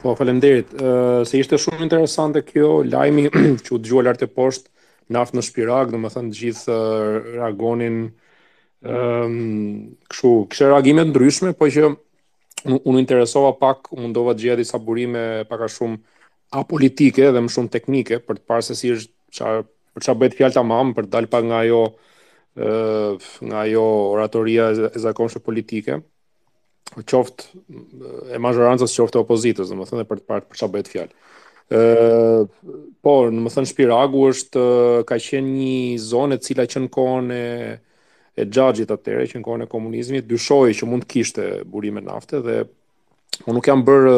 Po, faleminderit. Se ishte shumë interesante kjo lajmi që u dëgjua lart e poshtë, naftë në Shpirag, domethënë të gjithë reagonin ëm kështu, kishte reagime të ndryshme, po që unë interesova pak, u mundova të gjej disa burime pak a shumë apolitike dhe më shumë teknike për të parë se si është çfarë për ça bëhet fjalë tamam për të dalë pak nga ajo ë nga ajo oratoria e zakonshme politike. qoftë e mazhorancës qoftë e opozitës, domethënë për të parë për ça bëhet fjalë. Ë po, domethënë Shpiragu është ka qenë një zonë e cila që në kohën e e xhaxhit atëherë që në kohën e komunizmit dyshohej që mund të kishte burime nafte dhe po nuk janë bërë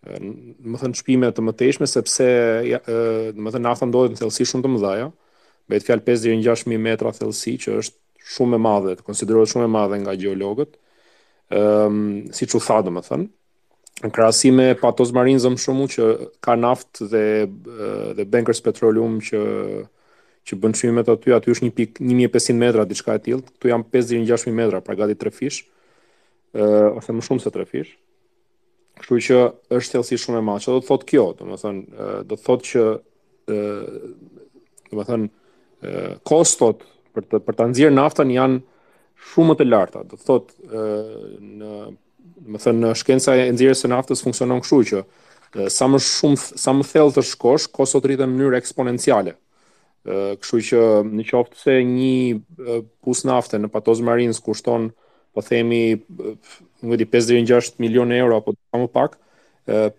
domethënë shpime të mëtejshme sepse domethënë nafta ndodhet në thellësi shumë të mëdha. Bëhet fjalë 5 deri në 6000 metra thellësi që është shumë e madhe, të konsiderohet shumë e madhe nga gjeologët, um, siç u tha domethënë, në krahasim me Patos Marinzën për shembull që ka naftë dhe, dhe Bankers Petroleum që që bën shpimet aty, aty është një pikë 1500 metra diçka e tillë. Këtu janë 5 deri në 6000 metra, pra gati 3 fish. Ëh, ose më shumë se 3 fish. Kështu që është thellësi shumë e madhe. Ça do të thotë kjo? Domethënë, do të thotë që ë domethënë ë kostot për të për ta nxjerrë naftën janë shumë më të larta. Do të thotë ë në domethënë në shkenca e nxjerrjes së naftës funksionon kështu që sa më shumë sa më thellë të shkosh, kostot rriten në mënyrë eksponenciale. Kështu që në qoftë se një pus nafte në Patos Marinzë kushton, po themi, nuk di 5 deri në 6 milionë euro apo ca më pak, ë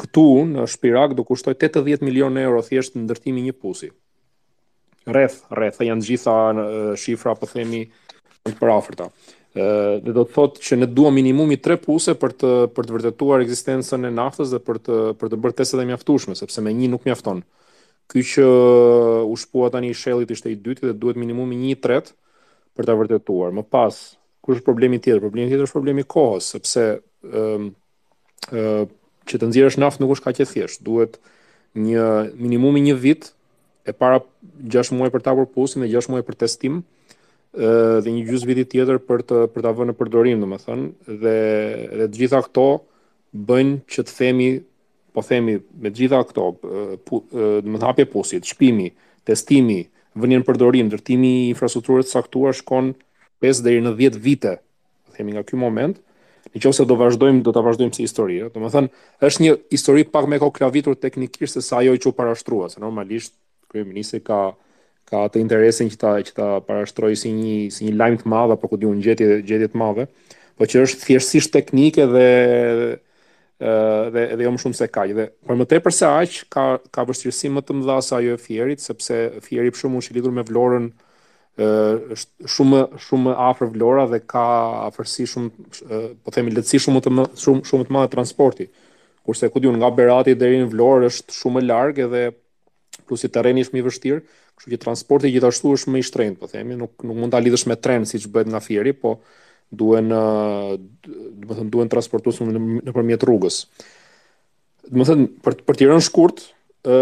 këtu në Shpirag do kushtojë 80 milionë euro thjesht ndërtimi i një pusi. Rreth, rreth, janë gjitha shifra, po themi, të përafërta. Ë dhe do të thotë që duhen minimumi 3 puse për të për të vërtetuar ekzistencën e naftës dhe për të për të bërë testet e mjaftueshme, sepse me një nuk mjafton. Ky që u shpua tani i Shellit ishte i dyti dhe duhet minimumi një i tretë për ta vërtetuar. Më pas, kush është problemi tjetër? Problemi tjetër është problemi i kohës, sepse ë ë që të nxjerrësh naftë nuk është kaq e thjeshtë. Duhet një minimumi një vit e para 6 muaj për ta hapur pusin dhe 6 muaj për testim dhe një gjysmë viti tjetër për të për ta vënë në përdorim, domethënë, dhe dhe të gjitha këto bëjnë që të themi po themi me të gjitha këto, domethënë hapja e pusit, shpimi, testimi, vënia në përdorim, ndërtimi i infrastrukturës së caktuar shkon 5 deri në 10 vite, po themi nga ky moment, në qoftë se do vazhdojmë, do ta vazhdojmë si histori. Domethënë, është një histori pak më e koklavitur teknikisht sesa ajo që u parashtrua, se normalisht kryeministri ka ka atë interesin që ta që ta parashtrojë si një si një lajm të madh apo ku di unë gjetje gjetje të madhe, por që është thjeshtësisht teknike dhe dhe dhe jo më shumë se kaq. Dhe për më tepër se aq ka ka vështirësi më të mëdha se ajo e Fierit, sepse Fieri për shkak se është i lidhur me Vlorën është shumë shumë afër Vlora dhe ka afërsi shumë po themi lehtësi shumë të më, shumë shumë të madhe transporti. Kurse ku di unë nga Berati deri në Vlorë është shumë larg edhe Plus që terreni është më i vështirë, kështu që transporti gjithashtu është më i shtrenjtë, po themi, nuk nuk mund ta lidhësh me tren siç bëhet nga Fieri, po duhen ë domethënë duhen transportues nëpërmjet rrugës. Domethënë për për t'i rënë shkurt, ë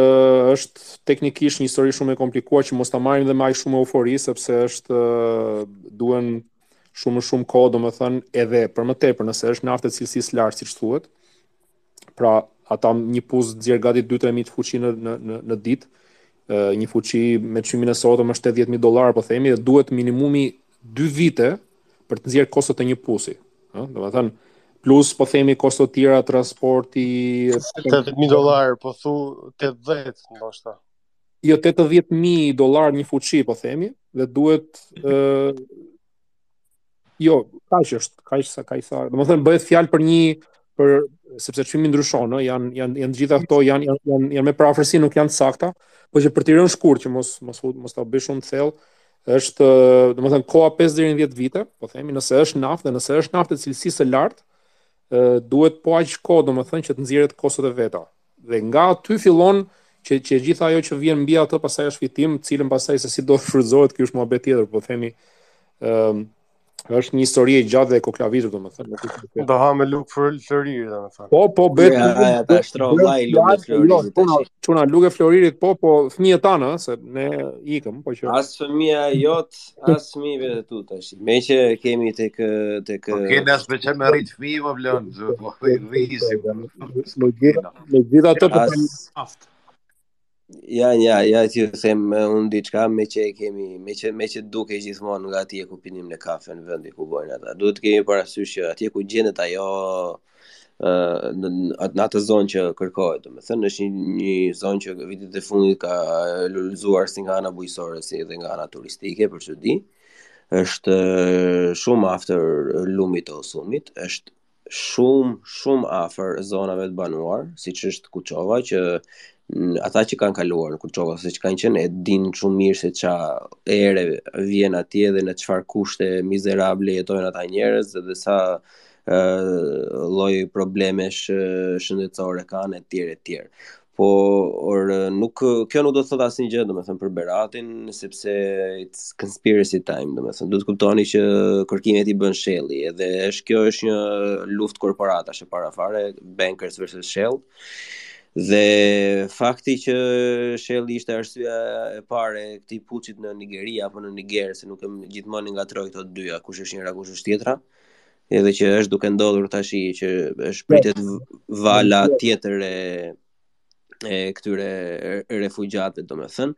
është teknikisht një histori shumë e komplikuar që mos ta marrim dhe me aq shumë eufori sepse është duhen shumë shumë kohë, domethënë edhe për më tepër, nëse është naftë e cilësisë së lartë siç thuhet, Pra, ata një pus nxjerr gati 2-3 mijë fuçi në në në, në ditë. Një fuçi me çmimin e sotëm është 80000 dollarë, po themi, dhe duhet minimumi 2 vite për të nxjerrë kostot e një pusi. Ëh, domethënë plus po themi kosto të tjera transporti 80000 dollarë, po thu 80 ndoshta. Jo 80000 dollarë një fuçi, po themi, dhe duhet ëh Jo, kaq është, kaq sa kaq sa. Domethënë bëhet fjalë për një për sepse çmimi ndryshon, ë, janë janë janë të gjitha këto janë janë janë, janë me përafërsi, nuk janë të sakta, por që për t'i rënë shkurt që mos mos mos ta bëj shumë të thellë, është domethënë koha 5 deri në 10 vite, po themi nëse është naftë dhe nëse është naftë e cilësisë së lartë, ë duhet po aq kohë domethënë që të nxjerrë kostot e veta. Dhe nga aty fillon që që gjithë ajo që vjen mbi atë pastaj është fitim, të cilën pastaj se si do shfrytëzohet, kjo është muhabet tjetër, po themi ëm është një histori e gjatë dhe e koklavitur domethënë. Do hamë me lugë prej floririt domethënë. Po po bëhet ja, ja, ja, ta shtro vllai lugë e floririt. Po çuna lugë e floririt po po fëmijët tanë se ne ikëm po që As fëmia jot As fëmijëve të tu tash. Meqë kemi tek tek Po keni as me çfarë rrit fëmijë më vlon, po rrisim. Me gjithë me gjithë ato po kemi aft. Ja, ja, ja, që ju them unë diçka meqë kemi, meqë, meqë duke gjithmonë nga atje ku pinim ne kafe në vendi ku bojnë ata. Duhet të kemi parasysh që atje ku gjendet ajo në në atë zonë që kërkohet, domethënë është një, një zonë që vitet e fundit ka lulëzuar si nga ana bujqësore si edhe nga ana turistike për çudi. Është shumë afër lumit të Osumit, është shumë shumë afër zonave të banuara, siç është Kuçova që ata që kanë kaluar në Kuçovë ose që kanë qenë e dinë shumë mirë se ça ere vjen atje dhe në çfarë kushte mizerable jetojnë ata njerëz dhe sa lloj problemesh shëndetësore kanë etj etj. Po or nuk kjo nuk do të thotë asnjë gjë domethënë për Beratin sepse it's conspiracy time domethënë do të kuptoni që kërkimet i bën Shelli edhe është kjo është një luftë korporatash e parafare bankers versus Shell dhe fakti që Shelli ishte arsyeja e parë e atij puçit në Nigeri apo në Niger se nuk e gjithmonë ngatërroj këto dyja kush është njëra kush është tjetra Edhe që është duke ndodhur tashi që është pritet vala tjetër e e këtyre refugjatëve, domethënë,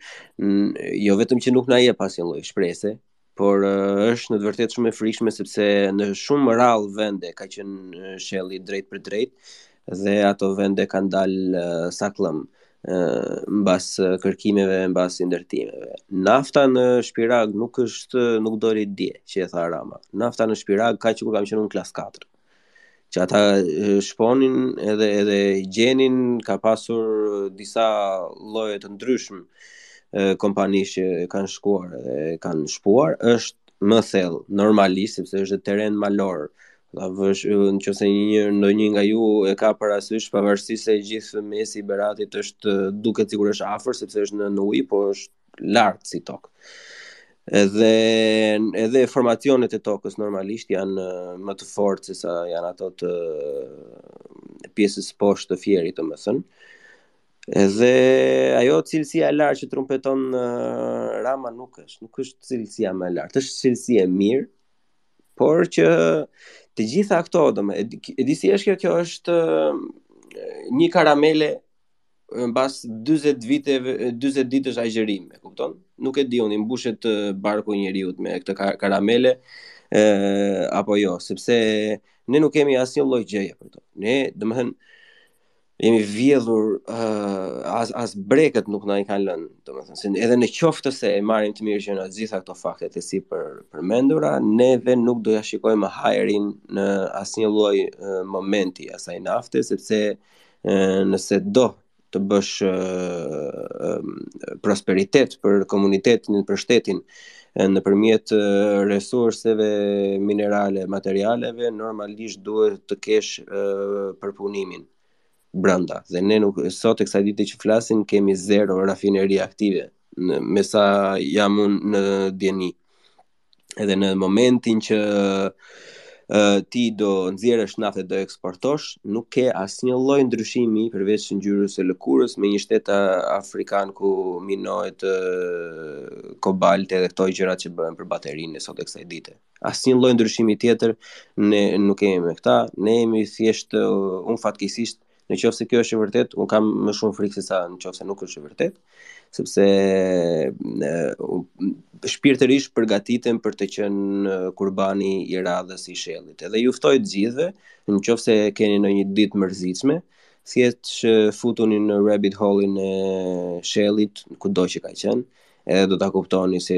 jo vetëm që nuk na jep asnjë lloj shprese, por është në të vërtetë shumë e frikshme sepse në shumë rrallë vende ka qenë shelli drejtpërdrejt dhe ato vende kanë dalë sagllam. mbas kërkimeve, mbas ndërtimeve. Nafta në Shpirag nuk është nuk doli dje, që e tha Rama. Nafta në Shpirag ka që kur kam qenë unë në klasë 4. Që ata shponin edhe edhe gjenin ka pasur disa lloje të ndryshme kompanish që kanë shkuar dhe kanë shpuar është më thellë normalisht sepse është terren malor Ta vësh yllin nëse një një ndonjë nga ju e ka parasysh pavarësisht se i gjithë mesi i Beratit është duket sikur është afër sepse është në në ujë, po është lart si tokë. Edhe edhe formacionet e tokës normalisht janë më të forta se sa janë ato të pjesës poshtë të Fierit, domethënë. Edhe ajo cilësia e lartë që trumpeton Rama nuk është, nuk është cilësia më e lartë, është cilësi e mirë, por që të gjitha këto, do me, e di si është kjo, kjo është një karamele mbas 40 viteve, 40 ditësh agjërim, e kupton? Nuk e di, unë i mbushet barku njeriut me këtë karamele, e, apo jo, sepse ne nuk kemi asnjë lloj gjëje për to. Ne, domethënë, jemi vjedhur uh, as as brekët nuk na i kanë lënë, domethënë se edhe në qoftë se e marrim të mirë që nga gjithë këto faktet e sipërpërmendura, neve nuk do ja shikojmë hajrin në asnjë lloj uh, momenti asaj nafte sepse uh, nëse do të bësh uh, uh, prosperitet për komunitetin, për shtetin, nëpërmjet resurseve minerale e materialeve normalisht duhet të kesh përpunimin branda dhe ne nuk sot e kësaj dite që flasim kemi zero rafineri aktive në, me sa jam unë në dijeni edhe në momentin që ti do nxjerrësh naftë do eksportosh, nuk ke asnjë lloj ndryshimi përveç ngjyrës së lëkurës me një shtet afrikan ku minohet kobalt edhe këto gjërat që bëhen për baterinë sot e kësaj dite. Asnjë lloj ndryshimi tjetër ne nuk kemi me këta, ne jemi thjesht un fatkeqësisht Në qoftë se kjo është e vërtetë, un kam më shumë frikë se sa në qoftë se nuk është e vërtetë, sepse shpirtërisht përgatitem për të qenë kurbani i radhës i Shellit. Edhe ju ftoj të gjithëve, në qoftë se keni ndonjë ditë të mërzitshme, thjesht futuni në rabbit hole-in e Shellit, kudo që ka qenë, edhe do ta kuptoni se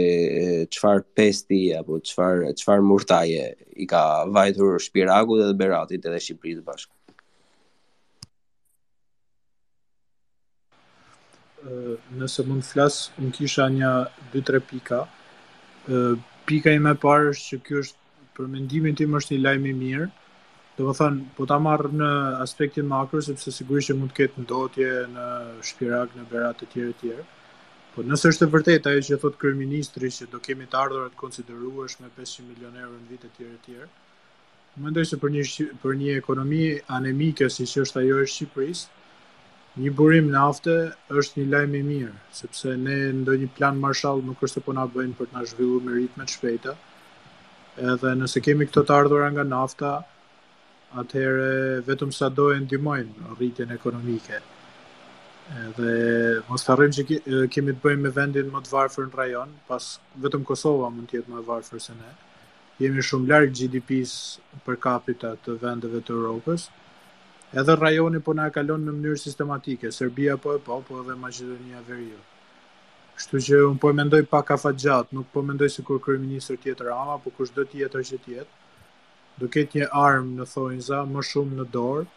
çfarë pesti apo çfarë, çfarë murtaje i ka vajtur Shpiragut dhe Beratit edhe Shqipërisë bashkë. nëse mund të flas, unë kisha nja dy tre pika. Ë pika ime e parë është që ky është për mendimin tim është një lajm i mirë. Domethënë, po ta marr në aspektin makro sepse sigurisht që mund të ketë ndotje në Shpirag, në Berat etj etj. Po nëse është e vërtetë ajo që thotë kryeministri që do kemi të ardhura të konsiderueshme 500 milionë euro në vit etj etj. Mendoj se për një për një ekonomi anemike siç është ajo e Shqipërisë, një burim nafte është një lajm i mirë, sepse ne ndonjë plan Marshall nuk është se po na bëjnë për të na zhvillu me ritme të shpejta, edhe nëse kemi këto të ardhura nga nafta, atëhere vetëm sa do e ndihmojnë rritjen ekonomike. Edhe mos harrim që kemi të bëjmë me vendin më të varfër në rajon, pas vetëm Kosova mund të jetë më e varfër se ne. Jemi shumë larg GDP-së per capita të vendeve të Europës. Edhe rrajoni po na e kalon në mënyrë sistematike, Serbia po e po, po edhe Maqedonia e Veriut. Kështu që unë po e mendoj pak afatgjatë, nuk po mendoj sikur kryeministër të jetë Rama, apo kushdo tjetër që të jetë, do ketë një armë në thonjëza, më shumë në dorë,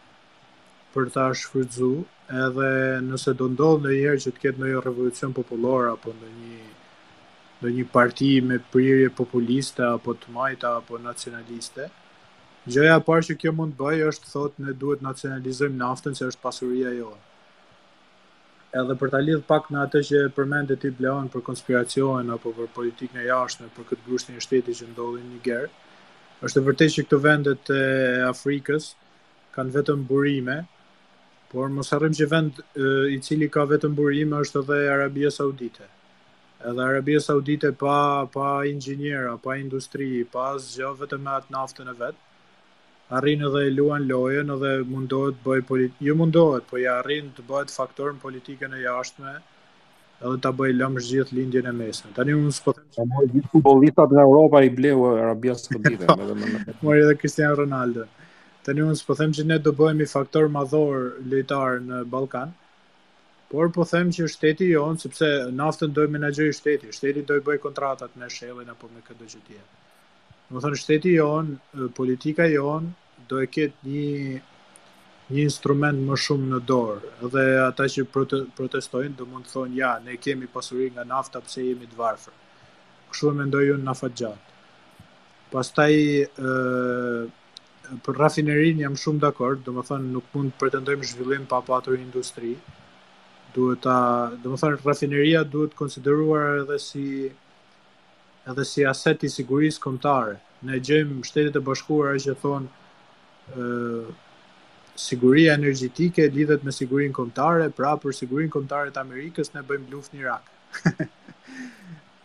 për ta shfrytëzu, edhe nëse do ndodhë ndonjëherë që të ketë ndonjë revolucion popullor, apo ndonjë ndonjë parti me prirje populiste apo të majta apo nacionaliste, gjëja e parë që kjo mund të bëjë është të thotë ne duhet të nacionalizojmë naftën se është pasuria jonë. Edhe për ta lidh pak me atë që përmende ti Bleon për konspiracionin apo për politikën e jashtme për këtë grushtin e shtetit që ndodhi në Niger, është e vërtetë që këto vendet e Afrikës kanë vetëm burime, por mos harrojmë që vend i cili ka vetëm burime është edhe Arabia Saudite. Edhe Arabia Saudite pa pa inxhiniera, pa industri, pa asgjë, vetëm me atë naftën e vet, arrin edhe e luan lojën edhe mundohet të bëjë politikë, jo mundohet, po ia arrin të bëhet faktor në politikën e jashtme edhe ta bëj lëmsh gjithë lindjen e mesme. Tani unë s'po them se mori gjithë futbollistat nga Europa i bleu Arabia Saudite, edhe më. Mori edhe Cristiano Ronaldo. Tani unë s'po them që ne do bëhemi faktor madhor lojtar në Ballkan. Por po them që shteti jonë, sepse naftën do e menaxhojë shteti, shteti do i bëjë kontratat me Shellin apo me këtë gjë tjetër. Domethënë shteti jonë, politika jonë do e ketë një një instrument më shumë në dorë. Edhe ata që protestojnë do mund të thonë ja, ne kemi pasuri nga nafta pse jemi të varfër. Kështu e mendoj unë në afatgjatë. Pastaj ë për rafinerinë jam shumë dakord, domethënë nuk mund të pretendojmë zhvillim pa patur industri. Duhet ta, domethënë rafineria duhet konsideruar edhe si edhe si aset i sigurisë kombëtare. Ne dëgjojmë Shtetet e Bashkuara që thonë ë siguria energjitike lidhet me sigurinë kombëtare, pra për sigurinë kombëtare të Amerikës ne bëjmë luftë në Irak.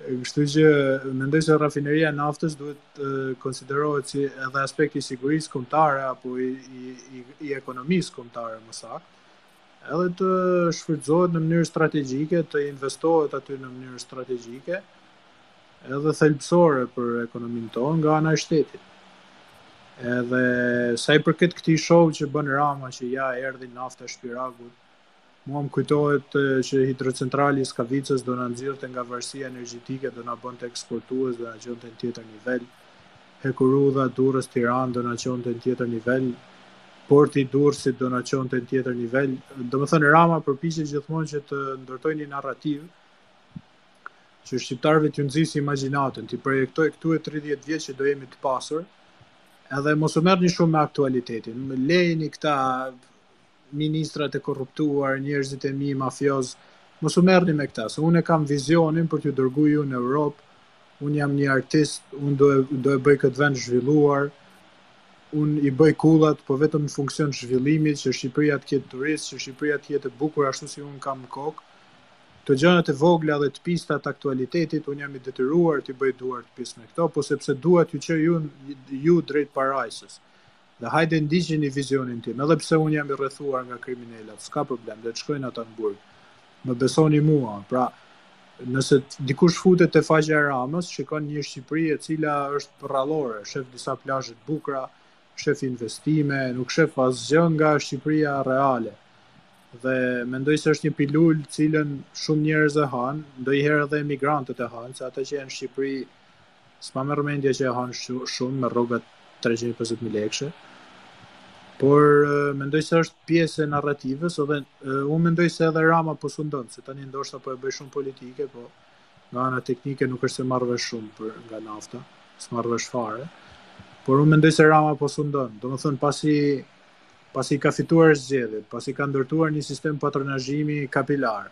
Kështu që mendoj se rafineria e naftës duhet të konsiderohet si edhe aspekt i sigurisë kombëtare apo i i i, i ekonomisë kombëtare më saktë. edhe të shfrytëzohet në mënyrë strategjike, të investohet aty në mënyrë strategjike, edhe thelbësore për ekonominë tonë nga ana e shtetit. Edhe sa i përket këtij show që bën Rama që ja erdhi nafta e Shpiragut, mua më kujtohet që hidrocentrali i Skavicës do na nxirrte nga varësia energjetike, do na bënte eksportues, do na çonte në tjetër nivel. Hekurudha Durrës-Tiranë do na çonte në tjetër nivel, Porti i Durrësit do na çonte në tjetër nivel. Domethënë Rama përpiqet gjithmonë që të ndërtojë një narrativë që shqiptarëve t'ju nxisë imagjinatën, t'i projektojë këtu e 30 vjet që do jemi të pasur, edhe mos u merrni shumë me aktualitetin, lërini këta ministrat e korruptuar, njerëzit e mi mafiozë, mos u merrni me këta, se unë e kam vizionin për t'ju dërguar ju në Europë, unë jam një artist, unë do e, do e bëj këtë vend zhvilluar, unë i bëj kullat, po vetëm në funksion zhvillimit, që Shqipëria të ketë turistë, që Shqipëria të jetë e bukur ashtu si unë kam në kokë, këto gjërat e vogla dhe të pista të aktualitetit, unë jam i detyruar t'i bëj duart pis me këto, po sepse dua t'ju çoj ju drejt parajsës. Dhe hajde ndiqini vizionin tim, edhe pse unë jam i rrethuar nga kriminelët, s'ka problem, le të shkojnë ata në burg. Më besoni mua, pra nëse dikush futet te faqja e Ramës, shikon një Shqipëri e cila është përrallore, shef disa plazhe të bukura, shef investime, nuk shef asgjë nga Shqipëria reale. Dhe mendoj se është një pilulë të cilën shumë njerëz e hanë, ndonjëherë edhe emigrantët e hanë, se ata që janë në Shqipëri S'ma merr mendja që e han shumë me rrogat treqind e pesëdhjetë mijë lekëshe, por mendoj se është pjesë e narrativës edhe unë mendoj se edhe Rama po sondon, se tani ndoshta po e bëj shumë politike, po nga ana teknike nuk është se marr vesh shumë për nga nafta, s'marr vesh fare. Por unë mendoj se Rama po sondon, domethënë pasi pasi ka fituar zgjedhjet, pasi ka ndërtuar një sistem patronazhimi kapilar,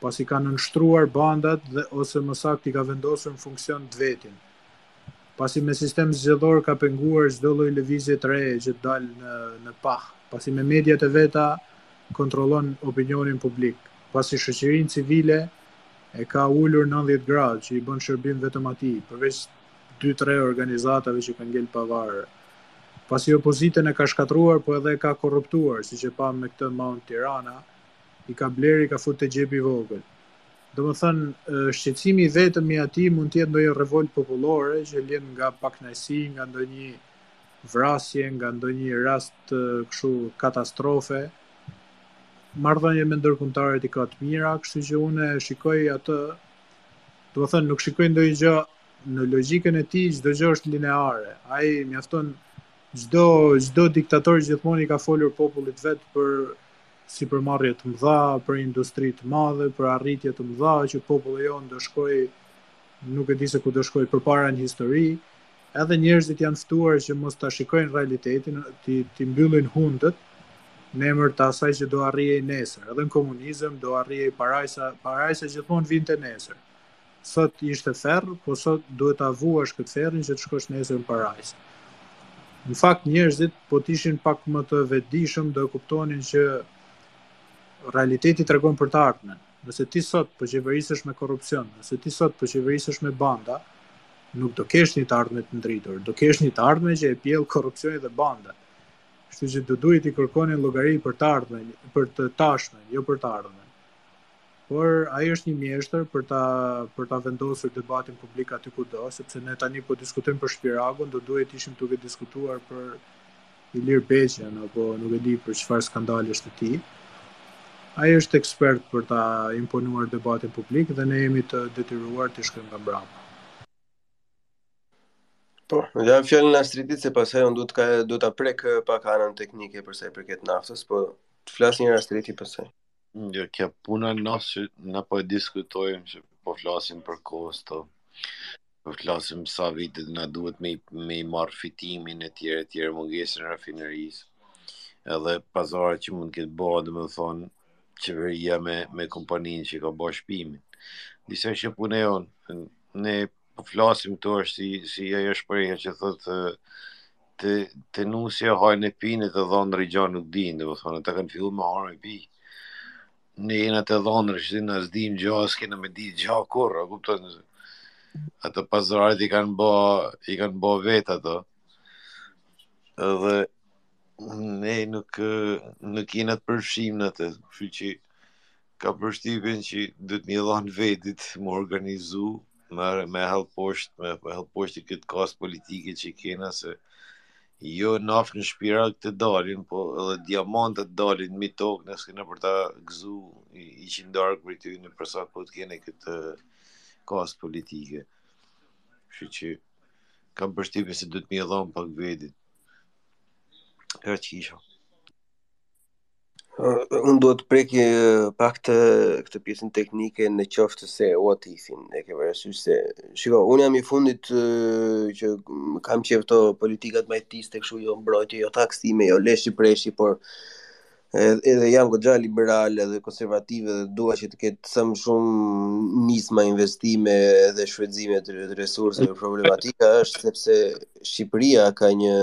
pasi ka nënshtruar bandat dhe ose më saktë i ka vendosur në funksion të vetin, pasi me sistem zgjedhor ka penguar çdo lloj lëvizje të reje që të dalë në në pah, pasi me mediat e veta kontrollon opinionin publik, pasi shoqërinë civile e ka ulur nëntëdhjetë gradë që i bën shërbim vetëm atij, përveç dy tre organizatave që kanë ngel të pavarura, pasi opozitën e ka shkatërruar po edhe e ka korruptuar, siç e pamë me këtë Mount Tirana, i ka blerë i ka fut te xhepi i vogël. Domethënë, shqetësimi i vetëm i tij mund të jetë ndonjë revoltë popullore që vjen nga pakënaqësi, nga ndonjë vrasje, nga ndonjë rast kështu katastrofe. Marrëdhëniet me ndërkombëtarët i ka të mira, kështu që unë shikoj atë, domethënë nuk shikoj ndonjë gjë në logjikën e tij, çdo gjë është lineare. Ai mjafton çdo çdo diktator gjithmonë i ka folur popullit të vet për sipërmarrje të mëdha, për industri të madhe, për arritje të mëdha që populli jonë do shkojë nuk e di se ku do shkojë përpara në histori. Edhe njerëzit janë ftuar që mos ta shikojnë realitetin, t'i t'i mbyllin hundët në emër të asaj që do arrihej nesër. Edhe në komunizëm do arrihej parajsa, parajsa gjithmonë vinte nesër. Sot ishte ferr, po sot duhet ta vuash këtë ferrin që të shkosh nesër në parajsë. Në fakt njerëzit po të ishin pak më të vetëdijshëm do e kuptonin që realiteti tregon për të ardhmen. Nëse ti sot po qeverisesh me korrupsion, nëse ti sot po qeverisesh me banda, nuk do kesh një të ardhme të ndritur, do kesh një të ardhme që e pjell korrupsioni dhe banda. Kështu që do duhej t'i kërkonin llogari për të ardhmen, për të tashmen, jo për të ardhmen. Por ai është një mjeshtër për ta për ta vendosur debatin publik aty ku do, sepse ne tani po diskutojmë për Shpiragun, do duhej të ishim duke diskutuar për Ilir Beqjen apo nuk e di për çfarë skandalesh të tij. Ai është ekspert për ta imponuar debatin publik dhe ne jemi të detyruar t'i shkojmë nga mbrapa. Po, ia jap fjalën Astritit se pasaj unë du t'ka du ta prek pak anën teknike për sa i përket naftës, po të flasë njëherë Astriti pasaj. Jo, kjo puna nëse që ne po e diskutojmë që po flasim për kosto, po flasim sa vite na duhet me, me i marrë fitimin e tjerë e tjerë mungesën e rafinerisë, edhe pazaret që mund të ketë ba, domethënë, qeveria me, me kompaninë që ka ba shpimin. S'asht puna jonë, ne Po flasim këtu asht si si ajo shprehje që thotë te te nusja hanë e pinë te dhanrri gja nuk dinë, domethanë, ata kanë fillu me hangër me pi. Ne jena te dhanrri, ne as dimë gja, as kena me ditë gja kurrë, a kuptën, ato pazaret i kanë ba, i kanë ba vetë ato. Edhe ne nuk, nuk jena të përfshimë në të, kështu që Kam përshtypjen që duhet me i dhanë vedit me u organizu, me, me hedh poshtë, me, me hedh poshtë këtë klasë politike që kena, se jo naftë në Shpirag të dalin, po edhe diamanta të dalin mi tokë, ne s'kena për ta gëzu i, i qindarkë prej tyne për sa kohë të kena këtë klasë politike. Kështu që kam përshtypjen se duhet me i dhanë pak vedit. Kërë që isha. Unë duhet të prek pak te kjo pjesën teknike në qoftë se o atë ifin, e ke vërësysh se... Shiko, unë jam i fundit që kam që këto politikat majtiste kështu jo mbrojtje, jo taksime, jo leshi preshi, por edhe jam këtë liberal edhe konservative dhe dua që të ketë sa më shumë nisma investime dhe shfrytëzime të resurseve problematika është sepse Shqipëria ka një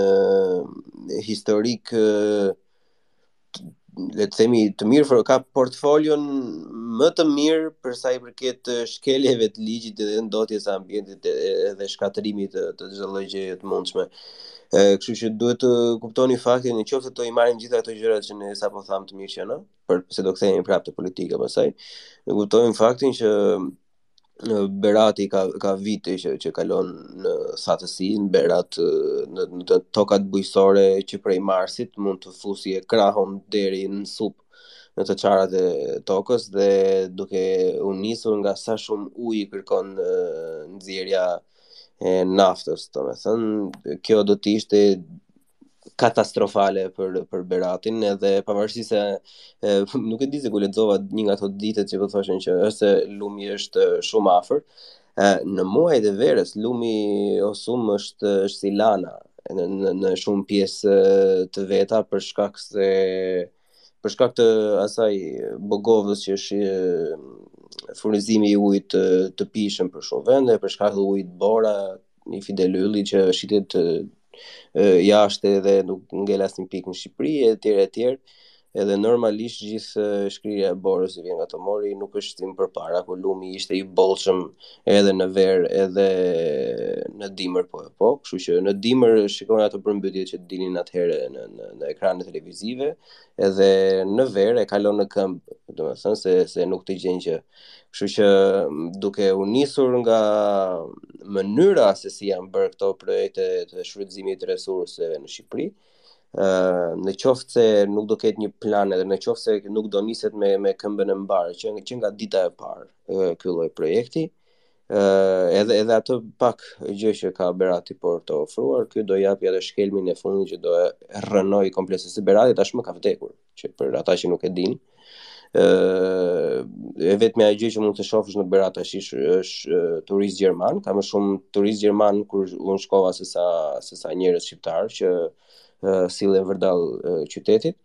historik le të themi të mirë, por ka portfolion më të mirë për sa i përket shkeljeve të ligjit dhe ndotjes së ambientit dhe shkatërimit të të çdo lloj gjëje të mundshme. Kështu që duhet të kuptoni faktin në qoftë se i marrim të gjitha ato gjëra që ne sapo thamë të mirëqena, se do kthehemi prapë te politika pastaj. Ne kuptojmë faktin që Berati ka ka vite që që kalon në thatësi në Berat në, në tokat bujqësore që prej marsit mund të fusje krahun deri në sup në të çarat e tokës dhe duke u nisur nga sa shumë ujë kërkon nxjerrja e naftës, domethënë kjo do të ishte katastrofale për për Beratin edhe pavarësisht se e, nuk e di se ku lexova një nga ato ditët që po thoshin që është lumi është shumë afër. E, në muajt e verës lumi Osum është është si Lana në në, në shumë pjesë të veta për shkak se për shkak të asaj Bogovës që është furnizimi i ujit të, të pijshëm për shumë vende, për shkak të ujit Bora, i Fidel Yllit që shitet jashtë edhe nuk ngel asnjë pikë në Shqipëri e etj e etj. Edhe normalisht gjithë shkrirja e borës që vjen nga Tomori nuk është si më përpara, kur lumi ishte i bollshëm edhe në verë edhe në dimër po po, kështu që në dimër shikon ato përmbytje që dilin atëherë në në, në ekranet televizive, edhe në verë e kalon në këmbë, domethënë se se nuk të gjen gjë Kështu që duke u nisur nga mënyra se si janë bërë këto projekte të shfrytëzimit të resurseve në Shqipëri, ë në qoftë se nuk do ketë një plan edhe në qoftë se nuk do niset me me këmbën e mbarë që që nga dita e parë ky lloj projekti, ë edhe edhe atë pak gjë që ka Berati për të ofruar, ky do japi edhe shkelmin e fundit që do e rrënojë komplet se Berati tashmë ka vdekur. që për ata që nuk e dinë, e vetmja gjë që mund të shofsh në Berat tash është turistë gjermanë, ka më shumë turistë gjermanë kur unë shkova se sa se sa njerëz shqiptarë që sillen vërdallë qytetit.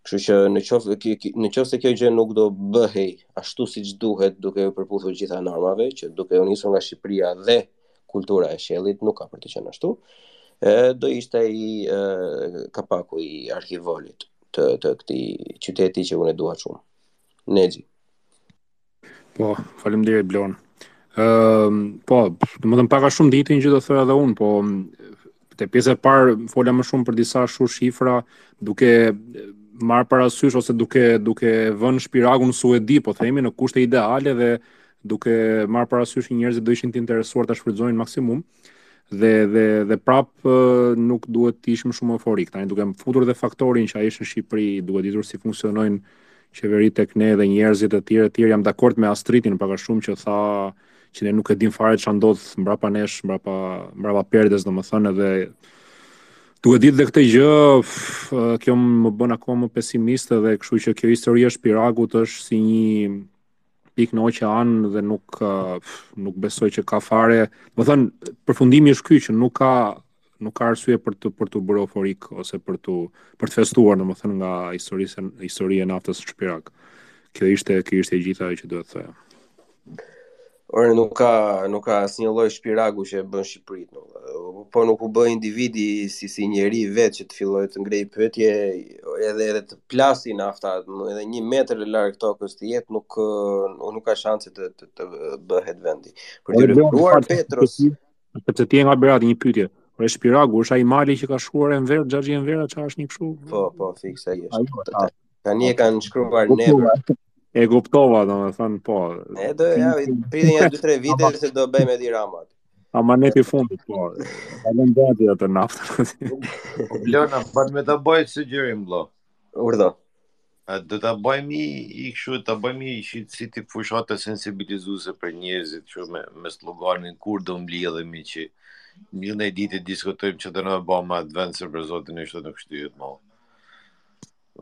Kështu që në qoftë në qoftë se kjo gjë nuk do bëhej ashtu siç duhet, duke u përputhur gjitha normave që duke u nisur nga Shqipëria dhe kultura e Shellit nuk ka për të qenë ashtu. Ë do ishte ai kapaku i arkivolit të të këtij qyteti që unë e dua shumë. Nexhi. Po, faleminderit Blon. Ëm, uh, po, domethënë pak a shumë të njëjtën që do thoja edhe unë, po Te pjesa e parë fola më shumë për disa shu shifra duke marrë parasysh ose duke duke vënë Shpiragun në Suedi, po themi në kushte ideale dhe duke marrë parasysh që njerëzit do ishin të interesuar ta shfrytëzonin maksimum dhe dhe dhe prap nuk duhet të ishim shumë euforikë. Tani duke futur dhe faktorin që ai është në Shqipëri, duke ditur si funksionojnë qeveritë tek ne dhe njerëzit e tjera e tjera. Jam dakord me Astritin pak a shumë që tha që ne nuk e dimë fare çfarë ndodh mbrapa nesh, mbrapa mbrapa perdes, domethënë edhe duke ditë dhe këtë gjë, kjo më bën akoma më pesimist edhe kështu që kjo histori e Shpiragut është si një pikë në oqean dhe nuk nuk besoj që ka fare. Domethënë përfundimi është ky që nuk ka nuk ka arsye për të për t'u bërë euforik ose për të për të festuar, domethënë nga historia historia e naftës së Shpirag. Kjo ishte kjo ishte e gjitha që doja të thoja. Ore nuk ka nuk ka asnjë lloj Shpiragu që e bën Shqipërinë. No. Po nuk u bë individi si si njeri vetë që të fillojë të ngrejë pyetje edhe edhe të plasi nafta, edhe 1 metër larg tokës të jetë nuk nuk ka shanse të të, të bëhet vendi. Për të rëpruar Petros, Sepse ti je nga Berati një pyetje. Po Shpiragu, është ai mali që ka shkruar Enver, Xhaxhi Enver, a çfarë është një kështu? Po, po, fiks ai është. Po, po. Tani e kanë shkruar po, Never. Po, e kuptova, domethënë, po. E do, ja prite dhe nja 2-3 vite se do bëjmë Edi Rama. Amaneti i fundit, po. Ta lëm gati atë naftën. Po Blon, a bën me ta bë një sugjerim, Blon. Urdhëro. A do ta bëjmë një i kështu, ta bëjmë një si, si tip fushate sensibilizuese për njerëzit kështu me me sloganin kur do mblidhemi që një ditë të diskutojmë që do na bë Më advancer për zotin e kështu nuk shtyhet më.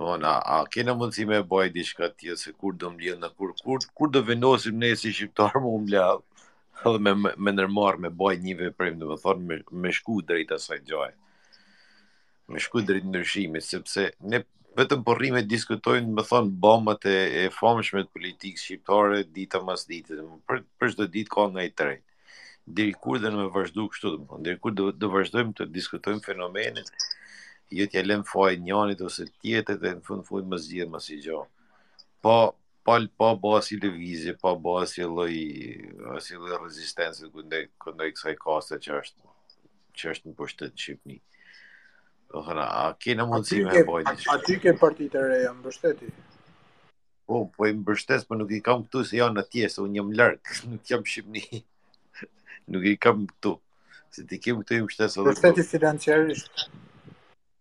Unë, a kena mundësi me ba diçka tjetër se kur do mblidhena, kur kur kur do vendosim ne si shqiptarë me u mbledh edhe me me, me ndërmarrë, me ba një veprim, domethënë me me shku drejt asaj gjëje. Me shku drejt ndryshimit, sepse ne vetëm po rrimë diskutojmë, domethënë, bombat e, e famshme të politikës shqiptare, dita mas ditës, për, për çdo ditë ka nga një të re. Deri kur kena me vazhdu kështu, domethënë, deri kur do, do vazhdojmë të diskutojmë fenomenet, jo t'ja lëmë fajin njanit ose tjetrit, dhe në fund fund nuk zgjidhim asnji gjo. Pa, pa, pa ba asnji lëvizje, pa ba asnji lloj, asnji lloj rezistence kundrejt kësaj kaste që është. që është në pushtet në Shqipni. Domethënë, a kena mundësi me bo diçka? A, ti i ke partitë e reja, mbështeti? Po, po i mbështes, po nuk i kam këtu se janë atje, se unë jam larg, nuk jam Shqipni. nuk i kam këtu. Se t'i kem këtu i mbështes edhe këtu. Mbështeti financiarisht.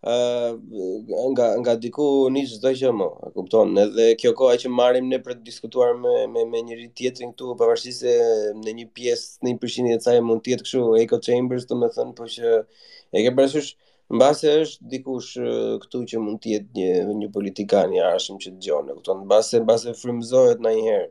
ë nga nga diku nis çdo gjë mo, e kupton? Edhe kjo koha që marrim ne për të diskutuar me me me njëri tjetrin këtu, pavarësisht se në një pjesë, në një përqindje të saj mund të jetë kështu echo chambers, domethënë, po që e ke parasysh mbase është dikush këtu që mund të jetë një një politikan i ardhshëm që dëgjon, e kupton? Mbase mbase frymëzohet ndonjëherë.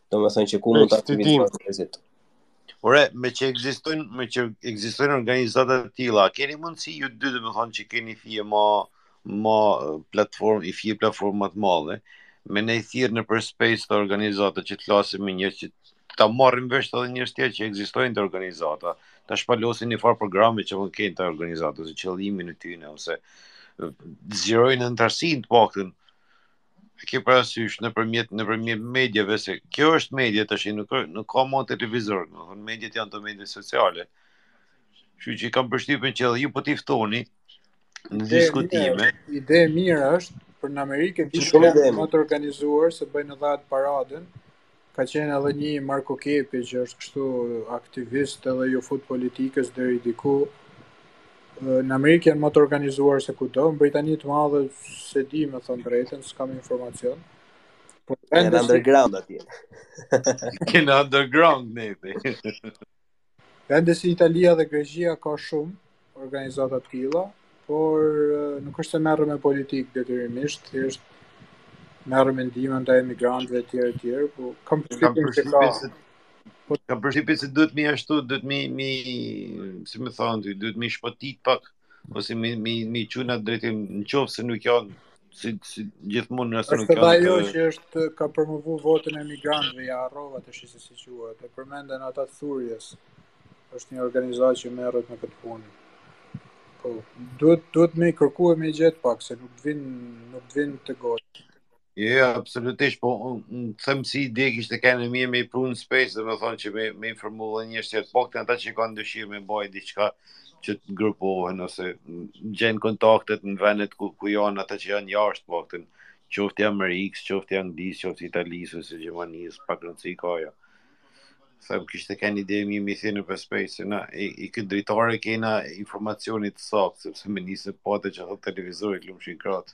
Domethënë që ku mund të aktivizohen njerëzit. Ore, meqë ekzistojnë, meqë ekzistojnë organizata të tilla, keni mundësi ju dy domethënë që keni i fije më më platformë, i fije platformë më të madhe, me i thirr nëpër space këto organizata që të flasin me njerëz që ta marrim vesh edhe njerëz tjerë që ekzistojnë këto organizata, ta shpalosin një farë programi që mund kenë këto organizata, ose, qëllimin e tyre ose zgjerojnë antarësinë të paktën e ke parasysh nëpërmjet nëpërmjet mediave se kjo është media tash nuk nuk ka më televizor, domethënë mediat janë këto mediat sociale. Kështu që kam përshtypjen që ju po t'i ftoni në diskutime. Ide e mirë është për në Amerikë e di shumë mirë që janë të organizuar se bëjnë dhe atë paradën, ka qenë edhe një Marko Kepi që është kështu aktivist edhe iu fut politikës deri diku. Në Amerikë janë më të organizuar se kudo, në Britani të madhe s'e di me thanë të drejtën, s'kam informacion. Po në underground atje. Në underground ne. Vende si Italia dhe Greqia ka shumë organizata të tilla, por nuk është se merren me politikë detyrimisht, thjesht merren me ndihma ndaj emigrantëve etj etj, po kam përshtypjen se ka po kam përshtypjen se duhet me ashtu, duhet me i me i si me thanë, duhet me i shpupurit pak. ose mi mi mi çu në drejtim në qoftë se nuk janë si, si gjithmonë nëse nuk janë ajo që... që është ka promovu votën e migrantëve ja harrova të shiqi si quhet e përmenden ata të thurjes është një organizatë që merret me këtë punë po duhet duhet me i kërku e me i gjet pak se nuk vin nuk vijn te goja Jo, jo, absolutisht, po them si ide kishte kenë e mirë me i pru në space, dhe domethënë që me, me informu dhe njerëz që të paktën ata që kanë dëshirë me baj diçka që të grupohen ose gjenë kontaktet në vendet ku, ku janë ata që janë jashtë paktën qoftë i Amerikës, qoftë i Anglisë, qoftë Italisë ose Gjermanisë, pak rëndësi ka jo. Them kishte kenë ide e mirë me i thirrë në space, na i, i këtë dritare kena informacioni të saktë, sepse me nisë prej ça thotë televizori ju lumshin krahët.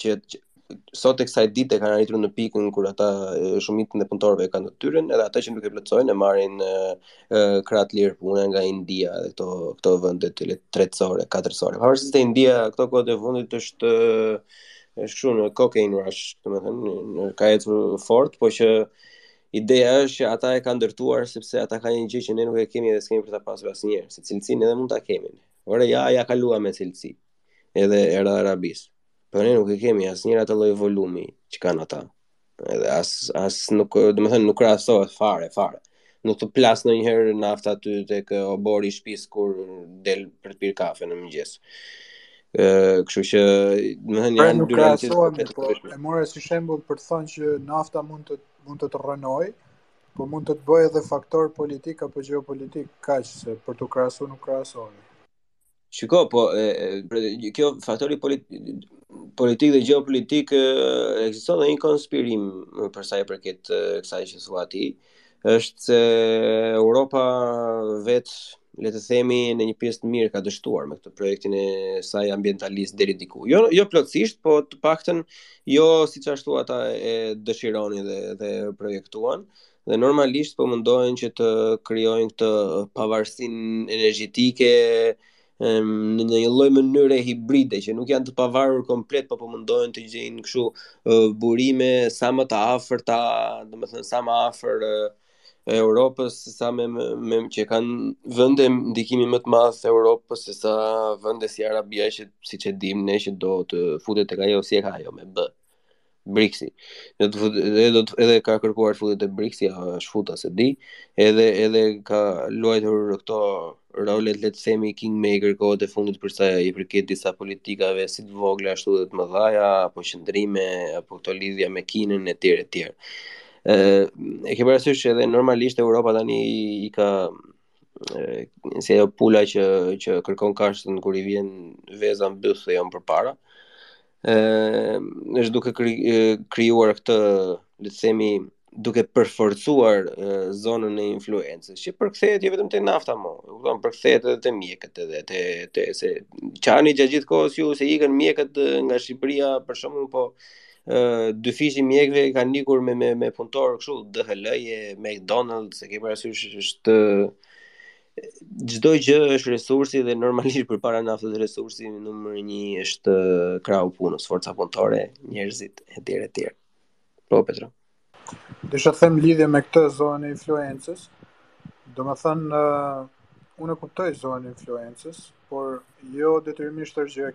që sot e kësaj dite kanë arritur në pikën kur ata shumicën e punëtorëve i kanë të tyren, edhe ata që nuk e plotësojnë e marrin krah të lirë pune nga India dhe këto këto vende të tretësore, katërsore. Pavarësisht se India këto kohët e fundit është është kështu në cocaine rush, domethënë në ka ecur fort, po ideja është që ata e kanë ndërtuar sepse ata kanë një gjë që ne nuk e kemi dhe s'kemi për ta pasur asnjëherë, se cilësinë edhe mund ta kemi. Ore ia ia kaluam me cilësi. edhe asaj të Arabisë. Po ne nuk e kemi asnjëherë atë lloj volumi që kanë ata. Edhe as as nuk, domethënë, nuk krahasohet fare, fare. Nuk të plasi ndonjëherë nafta aty tek oborri i shtëpisë kur del për të pirë kafe në mëngjes. Ë, kështu që, domethënë, pra, janë dy raste të tjera. Po, e mora si shembull për të thënë që nafta mund të mund të të rrënojë, po mund të të bëjë edhe faktor politik apo gjeopolitik kaq se për t'u krahasuar nuk krahasohet. Shiko, po e, e, kjo faktori polit, politik dhe geopolitik ekziston dhe një konspirim për sa i përket kësaj që thua ti. Është se Europa vetë le të themi në një pjesë të mirë ka dështuar me këtë projektin e saj ambientalist deri diku. Jo jo plotësisht, po të paktën jo siç ashtu ata e dëshironin dhe dhe projektuan. dhe normalisht po mundohen që të krijojnë këtë pavarësinë energjetike në një lloj mënyre hibride që nuk janë të pavarur komplet, por po mundohen të gjejnë kështu burime sa më të afërta, domethënë sa më afër Europës, sa më me, me që kanë vende ndikimi më të madh të Europës se sa vende si Arabia që siç e dimë ne që do të futet tek ajo si e ka ajo emrin. BRICS-i. Do të edhe do të edhe ka kërkuar të futet te BRICS-i, a është futur s'e di, edhe edhe ka luajtur këto rolet le të themi kingmaker kohët e fundit për sa i përket disa politikave si të vogla ashtu edhe të mëdha, apo qëndrime, apo këto lidhja me Kinën etj etj. Ë e ke parasysh edhe normalisht Europa tani i ka si ajo pula që që kërkon kashtën kur i vjen veza në byth se janë përpara. ë është duke krijuar këtë, le të themi, duke përforcuar zonën e influencës, që përkthehet jo vetëm te nafta më, e kupton, përkthehet edhe te mjekët edhe te te se çani gjatë gjithë kohës ju se ikin mjekët nga Shqipëria për shembull po dyfishi i mjekëve kanë ikur me me me punëtorë kështu DHL-je, McDonald's, e ke parasysh është Çdo gjë është resurs dhe normalisht përpara naftës dhe resursi numër 1 është krahu i punës, forca punëtore, njerëzit etj etj. Po Petro. Desha të them në lidhje me këtë zonën e influencës. Domethënë uh, unë e kuptoj zonën e influencës, por jo detyrimisht është gjë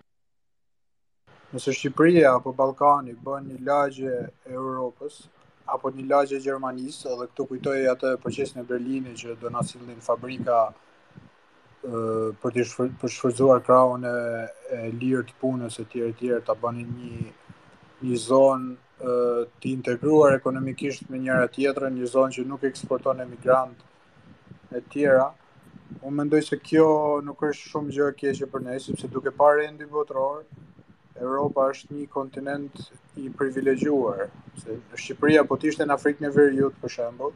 Nëse Shqipëria apo Ballkani bëhen një lagje e Europës apo një lagje e Gjermanisë, edhe këtu kujtoj atë procesin e Berlinit që do na sillnin fabrika ë për të shfr për shfrytzuar krahun e, e lirë të punës etj etj, ta bënin një një zonë ë të integruar ekonomikisht me njëra tjetrën, një zonë që nuk eksporton emigrantë e tjera. Unë mendoj se kjo nuk është shumë gjë e keqe për ne, sepse duke parë rendin botëror, Europa është një kontinent i privilegjuar. Se Shqipëria po të ishte në Afrikën e Veriut për shembull,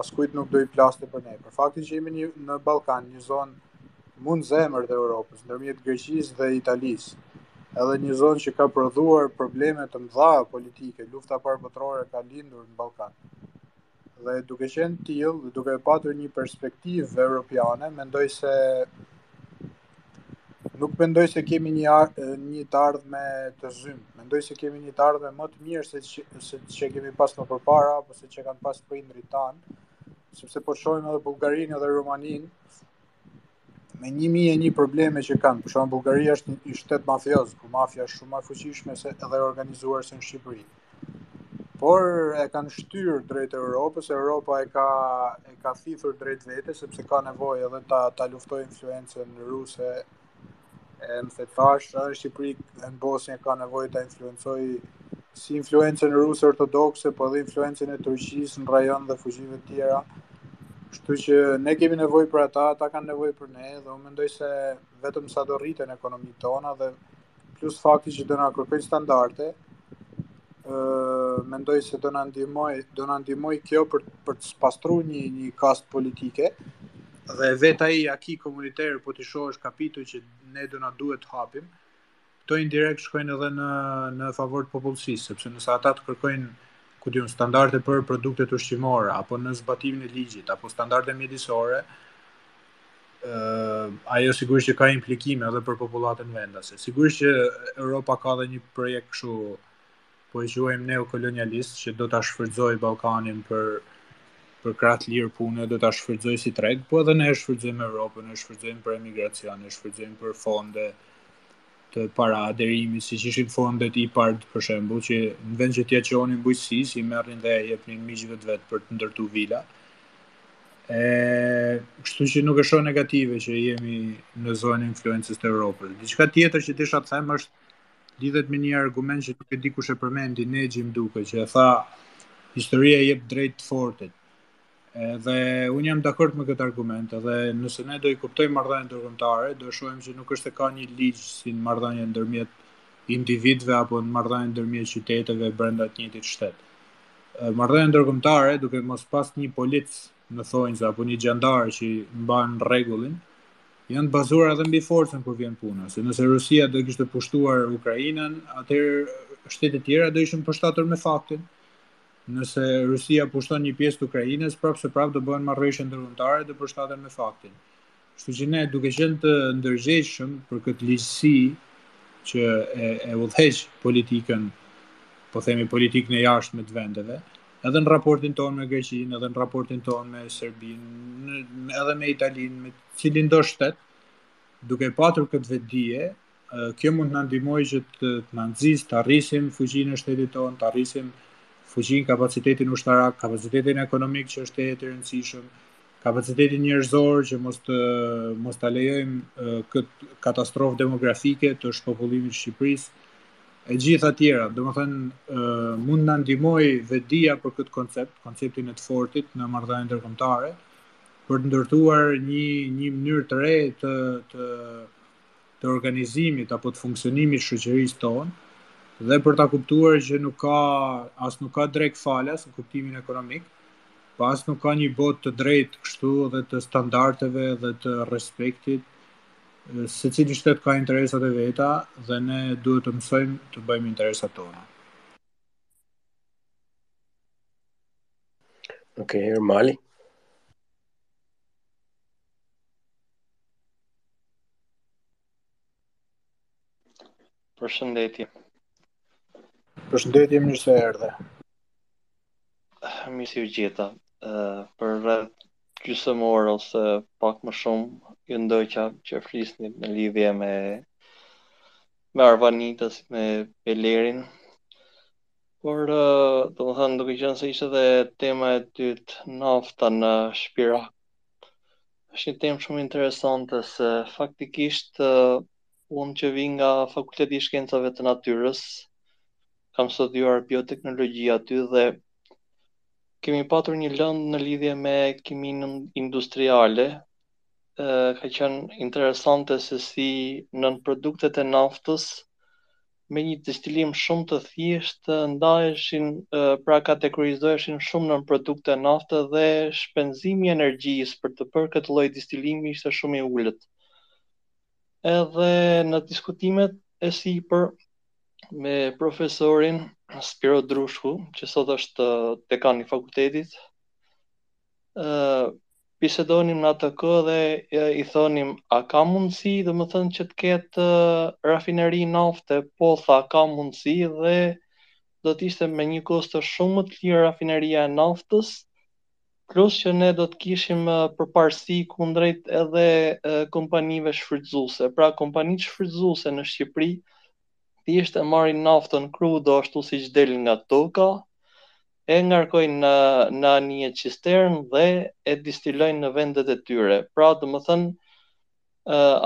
askujt nuk do i plaste për ne. Për faktin që jemi një, në Ballkan, një zonë mu në zemër të Europës, ndërmjet Greqisë dhe Italisë. Edhe një zonë që ka prodhuar probleme të mëdha politike, lufta e parë botërore ka lindur në Ballkan. Dhe duke qenë të tillë, duke patur një perspektivë europiane, mendoj se nuk mendoj se kemi një ar një të ardhme të zymtë. Mendoj se kemi një të ardhme më të mirë se që, se që kemi pas më përpara apo se që kanë pas prindërit tanë, sepse po shohim edhe Bullgarinë edhe Rumaninë, me një mijë e një probleme që kanë. Për shembull, Bullgaria është një shtet mafioz, ku mafia është shumë më e fuqishme se edhe e organizuar se në Shqipëri. Por e kanë shtyrë drejt Europës, Europa e ka, e ka thithur drejt vete, sepse ka nevojë edhe ta, ta luftojë influencën ruse E, siç thashë, në Shqipëri e në Bosnjë ka nevojë ta influencojë si influencën ruse ortodokse, po edhe influencën e Turqisë në rajon dhe fuqive të tjera. Kështu që ne kemi nevojë për ata, ata kanë nevojë për ne dhe unë mendoj se vetëm sa do rriten ekonomitë tona dhe plus fakti që do na kërkojnë standarde, ë mendoj se do na ndihmoj, do na ndihmoj kjo për për të spastruar një një kastë politike. Dhe vetë ai aki komuniter po t'i shohësh kapitujt që ne do na duhet të hapim. Këto indirekt shkojnë edhe në në favor të popullsisë, sepse nëse ata të kërkojnë ku di unë standarde për produktet ushqimore apo në zbatimin e ligjit apo standarde mjedisore, ajo sigurisht që ka implikime edhe për popullatën vendase. Sigurisht që Europa ka dhe një projekt kështu po e quajmë neokolonialist që do ta shfrytëzojë Ballkanin për për krah të lirë pune, do ta shfrytëzojë si treg, po edhe ne e shfrytëzojmë Europën, e shfrytëzojmë për emigracion, e shfrytëzojmë për fonde, të para aderimit, siç ishin fondet IPARD për shembull, që në vend që t'ia çonin bujqësisë, i merrnin dhe jepnin miqve të vet për të ndërtu vila. E, kështu që nuk e shoh negative që jemi në zonë influence të Evropës. Diçka tjetër që desha të them është lidhet me një argument që nuk e di kush e përmendi, Nexhi m'duket, që e tha, historia i jep të drejtë të fortit. Edhe unë jam dakord me këtë argument, edhe nëse ne do i kuptojmë marrëdhëniet ndërkombëtare, do shohim se nuk është se ka një ligj si në marrëdhënie ndërmjet individëve apo në marrëdhënie ndërmjet qyteteve brenda të njëjtit shtet. Marrëdhënia ndërkombëtare, duke mos pas një polic në thonjza apo një xhandar që mban rregullin, janë të bazuar edhe mbi forcën kur vjen puna, se nëse Rusia do kishte pushtuar Ukrainën, atëherë shtetet e tjera do ishin përshtatur me faktin. Nëse Rusia pushton një pjesë të Ukrainës, prapë se prapë do bëhen marrëveshje ndërkombëtare, do përshtaten me faktin. Kështu që ne duke qenë të ndërgjegjshëm për këtë ligjësi që e, e udhëheq politikën, po themi politikën e jashtme të vendeve, edhe në raportin tonë me Greqinë, edhe në raportin tonë me Serbinë, edhe me Italinë, me cilindo shtet, duke patur këtë vetëdije, Kjo mund të na ndihmojë që të na nxisë ta rrisim fuqinë e shtetit tonë, ta rrisim fuqinë, kapacitetin ushtarak, kapacitetin ekonomik që është tejet i rëndësishëm, kapacitetin njerëzor që mos të mos ta lejojmë këtë katastrofë demografike të shpopullimit të Shqipërisë e gjitha tjera. Domethënë, uh, mund të na ndihmojë vetëdija për këtë koncept, konceptin e të fortit në marrëdhënie ndërkombëtare, për të ndërtuar një, një mënyrë të re të, të, të organizimit apo të funksionimit të shoqërisë tonë dhe për ta kuptuar që nuk ka as nuk ka drekë falas në kuptimin ekonomik, po as nuk ka një botë të drejtë kështu dhe të standardeve dhe të respektit. Secili shtet ka interesat e veta dhe ne duhet të mësojmë të bëjmë interesat tona. Okej, okay, Mali. Përshëndetje. Përshëndetje, mirë se erdhe. Mirë se ju gjeta. Uh, për rreth gjysëm orë ose pak më shumë ju ndoqa që flisni në lidhje me me Arvanitas, me Belerin. Por, uh, domethënë, duke qënë se ishte dhe tema e dytë nafta në Shpirag, është një temë shumë interesante se faktikisht uh, unë që vi nga Fakulteti i Shkencave të Natyrës, kam studiuar bioteknologji aty dhe kemi patur një lëndë në lidhje me kiminë industriale, e, ka qenë interesante se si nënproduktet e naftës me një distilim shumë të thjeshtë ndaheshin, pra kategorizoheshin shumë nënprodukte nafte dhe shpenzimi i energjisë për të bërë këtë lloj distilimi ishte shumë i ulët. Edhe në diskutimet e sipër me profesorin Spiro Drushku, që sot është dekan i fakultetit, bisedonim në atë kohë dhe i thonim a ka mundësi domethënë që të ketë rafineri nafte, po tha ka mundësi dhe do të ishte me një kosto shumë më të lirë rafineria e naftës, plus që ne do të kishim përparësi kundrejt edhe kompanive shfrytëzuese. Pra kompanitë shfrytëzuese në Shqipëri, thjesht e marrin naftën krudo ashtu siç del nga toka, e ngarkojnë në anije cisternë dhe e distilojnë në vendet e tyre. Pra, domethënë,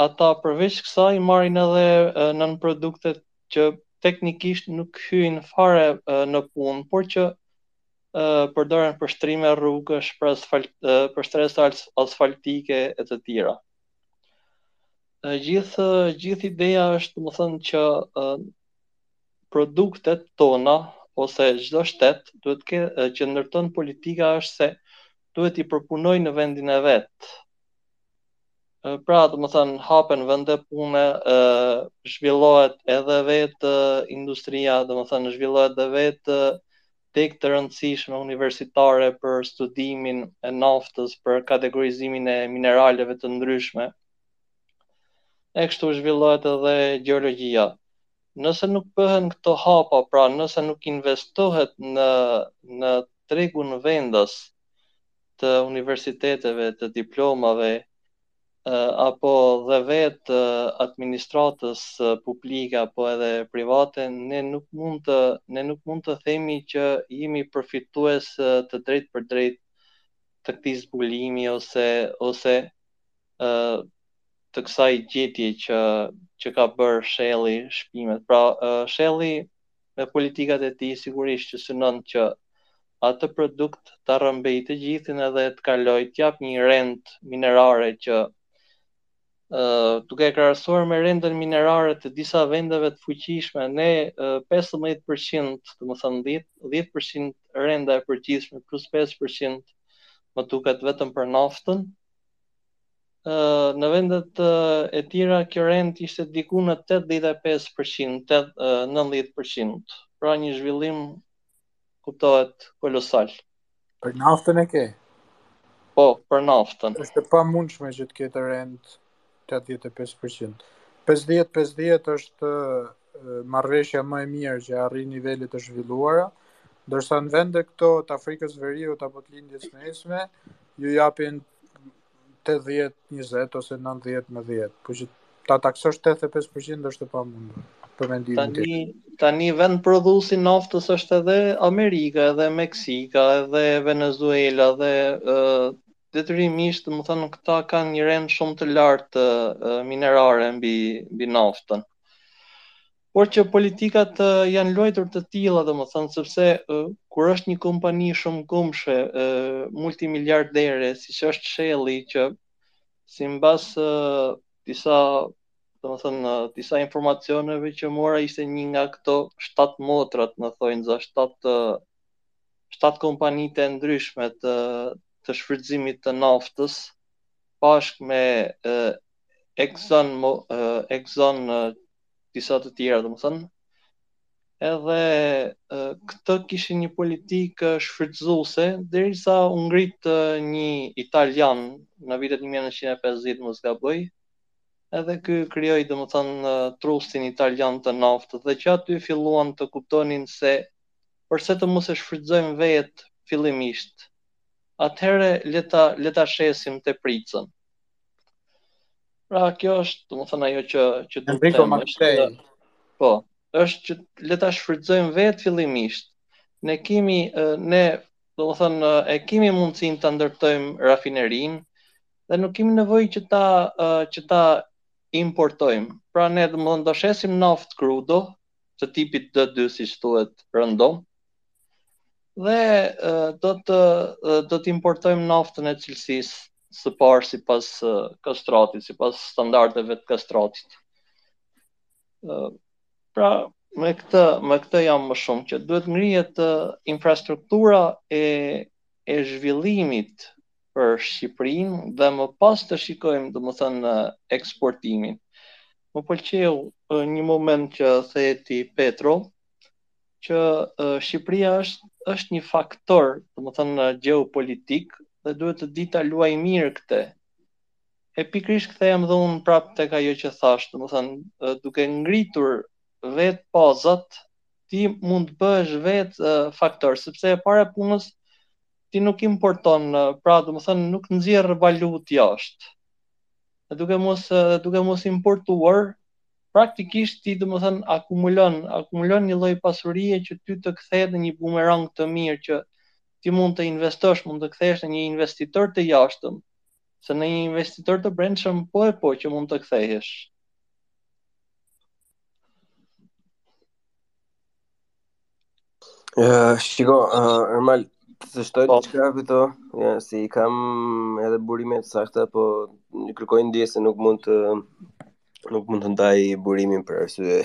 ata përveç kësaj marrin edhe nënproduktet që teknikisht nuk hyjnë fare në punë, por që përdoren për shtrime rrugësh, për asfalt, për shtresa asfaltike e të tjera. Gjithë gjithë ideja është, domethënë që produktet tona ose çdo shtet duhet të ketë që ndërton politika është se duhet t'i përpunojë në vendin e vet. Pra, domethënë, hapen vende pune, ë zhvillohet edhe vetë industria, domethënë, zhvillohet edhe vetë degë të rëndësishme universitare për studimin e naftës, për kategorizimin e mineraleve të ndryshme. E kështu zhvillohet edhe gjeologjia. Nëse nuk bëhen këto hapa, pra nëse nuk investohet në në tregun vendas të universiteteve, të diplomave, apo dhe vetë administratës publike apo edhe private, ne nuk mund të ne nuk mund të themi që jemi përfitues të drejtpërdrejtë të këtij zbulimi ose ose ë të kësaj gjetje që që ka bër Shelli shpimit. Pra Shelli me politikat e tij sigurisht që synon që atë produkt ta rrëmbej të gjithin edhe të kaloj të jap një rentë minerare që ë duke e krahasuar me rentën minerare të disa vendeve të fuqishme ne 15% domethënë 10 10% renta e përgjithshme plus 5% më duket vetëm për naftën në vendet e tjera kjo rentë ishte diku në 85%, 90%. Pra një zhvillim kuptohet kolosal. Për naftën e ke? Po, për naftën. Është e pamundshme që të ketë rentë 85%. 50-50 është marrëveshja më e mirë që arrin nivele të zhvilluara, ndërsa në vende këto të Afrikës së Veriut apo të Lindjes së Mesme, ju japin 80, 20 ose 90 me 10, po që ta taksosh 85% është e pamundur. Për mendimin tani, tim. Tani vend prodhuesi naftës është edhe Amerika, edhe Meksika, edhe Venezuela dhe ë detyrimisht, domethënë këta kanë një rentë shumë të lartë minerare mbi mbi naftën. por që politikat uh, janë luajtur të tilla, domethënë sepse uh, kur është një kompani shumë e kamshme, uh, multimiliardere, siç është Shelli që simbas uh, disa domethënë uh, disa informacioneve që mora ishte një nga këto shtat motrat, në thonjëza shtat uh, shtat kompani të ndryshme të të shfrytëzimit të naftës bashkë me uh, Exxon uh, Exxon uh, disa të tjera, domethënë, edhe këto kishin një politikë shfrytëzuese, derisa u ngrit një italian në vitet 1950, mos gaboj, edhe ky krijoi domethënë trustin italian të naftës dhe që aty filluan të kuptonin se përse të mos e shfrytëzojmë vetë fillimisht. Atëherë le ta le ta shesim tepricën. Pra kjo është, domethënë ajo që që do të them, është po, është që le ta shfrytëzojmë vetë fillimisht. Ne kemi ne, domethënë e kemi mundësinë ta ndërtojmë rafinerinë dhe nuk kemi nevojë që ta që ta importojmë. Pra ne domethënë do shesim naftë krudo, të tipit D2 siç thuhet rëndom dhe do të do të importojmë naftën e cilësisë së parë sipas Kastratit, sipas standardeve të Kastratit. Pra, me këtë, me këtë jam më shumë që duhet ngrihet infrastruktura e e zhvillimit për Shqipërinë dhe më pas të shikojmë domethënë eksportimin. Më pëlqeu një moment që the ti Petro, që Shqipëria është, është një faktor, domethënë gjeopolitik, dhe duhet të dijë ta luajë mirë këtë. E pikërisht kthehem dhe unë prapë tek ajo që thashë, domethënë duke ngritur vetë bazat, ti mund të bëhesh vetë faktor, sepse e para e punës, ti nuk importon, pra domethënë nuk nxjerr valutë jashtë. Dhe duke mos duke mos importuar, praktikisht ti domethënë akumulon, akumulon një lloj pasurie që ty të kthehet në një bumerang të mirë që ti mund të investosh, mund të kthehesh në një investitor të jashtëm, se në një investitor të brendshëm po e po që mund të kthehesh. Uh, shiko, uh, Ermal, të shtoj po. diçka këtu, ja, se i kam edhe burime të sakta, po unë kërkoj ndjesë se nuk mund të nuk mund të ndaj burimin për arsye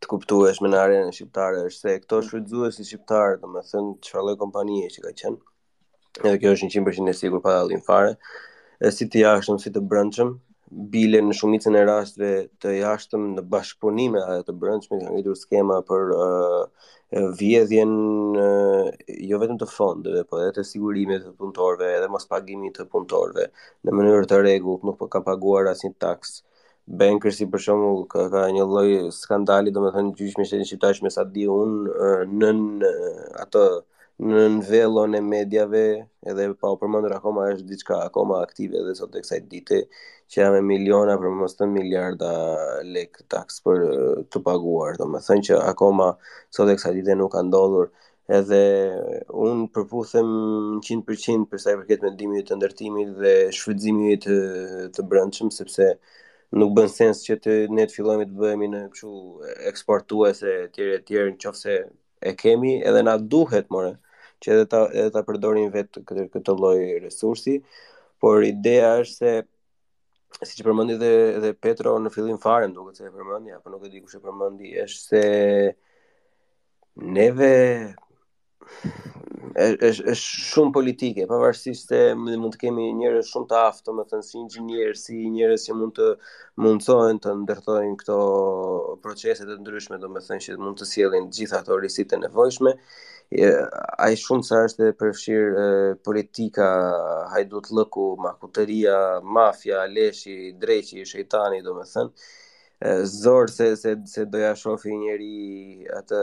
të kuptueshme në arenën shqiptare, është se këto shfrytëzuesit shqiptarë, domethënë çfarë lloj kompanie që ka qenë. Edhe kjo është 100% e sigurt pa dallim fare. E si të jashtëm si të brendshëm, bile në shumicën e rasteve të jashtëm në bashkëpunim me ato të brendshme kanë ngritur skema për uh, vjedhjen uh, jo vetëm të fondeve, por edhe të sigurimit të punëtorëve, edhe mospagimit të punëtorëve në mënyrë të rregullt, nuk kanë paguar asnjë taksë Bankersi për shembull ka, ka një lloj skandali, domethënë gjyqi me shtetin shqiptar me sa di unë nën atë nën vellon e mediave edhe pa u përmendur akoma është diçka akoma aktive edhe sot e kësaj dite që janë me miliona për mos thënë miliarda lekë taksa për t'u paguar, domethënë që akoma sot e kësaj dite nuk ka ndodhur Edhe unë përputhem 100% për sa i përket mendimit të ndërtimit dhe shfrytëzimit të, të brendshëm sepse nuk bën sens që të ne të fillojmë të bëhemi në kështu eksportuese etj etj nëse e kemi edhe na duhet more që edhe ta edhe ta përdorim vetë këtë këtë lloj resursi por ideja është se siç përmendi dhe, dhe Petro në fillim fare më duket se e përmendi apo nuk e di kush e përmendi është se Neve, është është shumë politike, pavarësisht se mund të kemi njerëz shumë të aftë, domethënë si inxhinierë, si njerëz që mund të mundsohen të ndërtojnë këto procese të ndryshme, domethënë që mund të sjellin të gjitha ato risitë e nevojshme. Aq shumë sa është e përfshirë politika, hajdutllëku, makutëria, mafia, leshi, dreqi, shejtani, domethënë Zor se se se do ja shofi njeri atë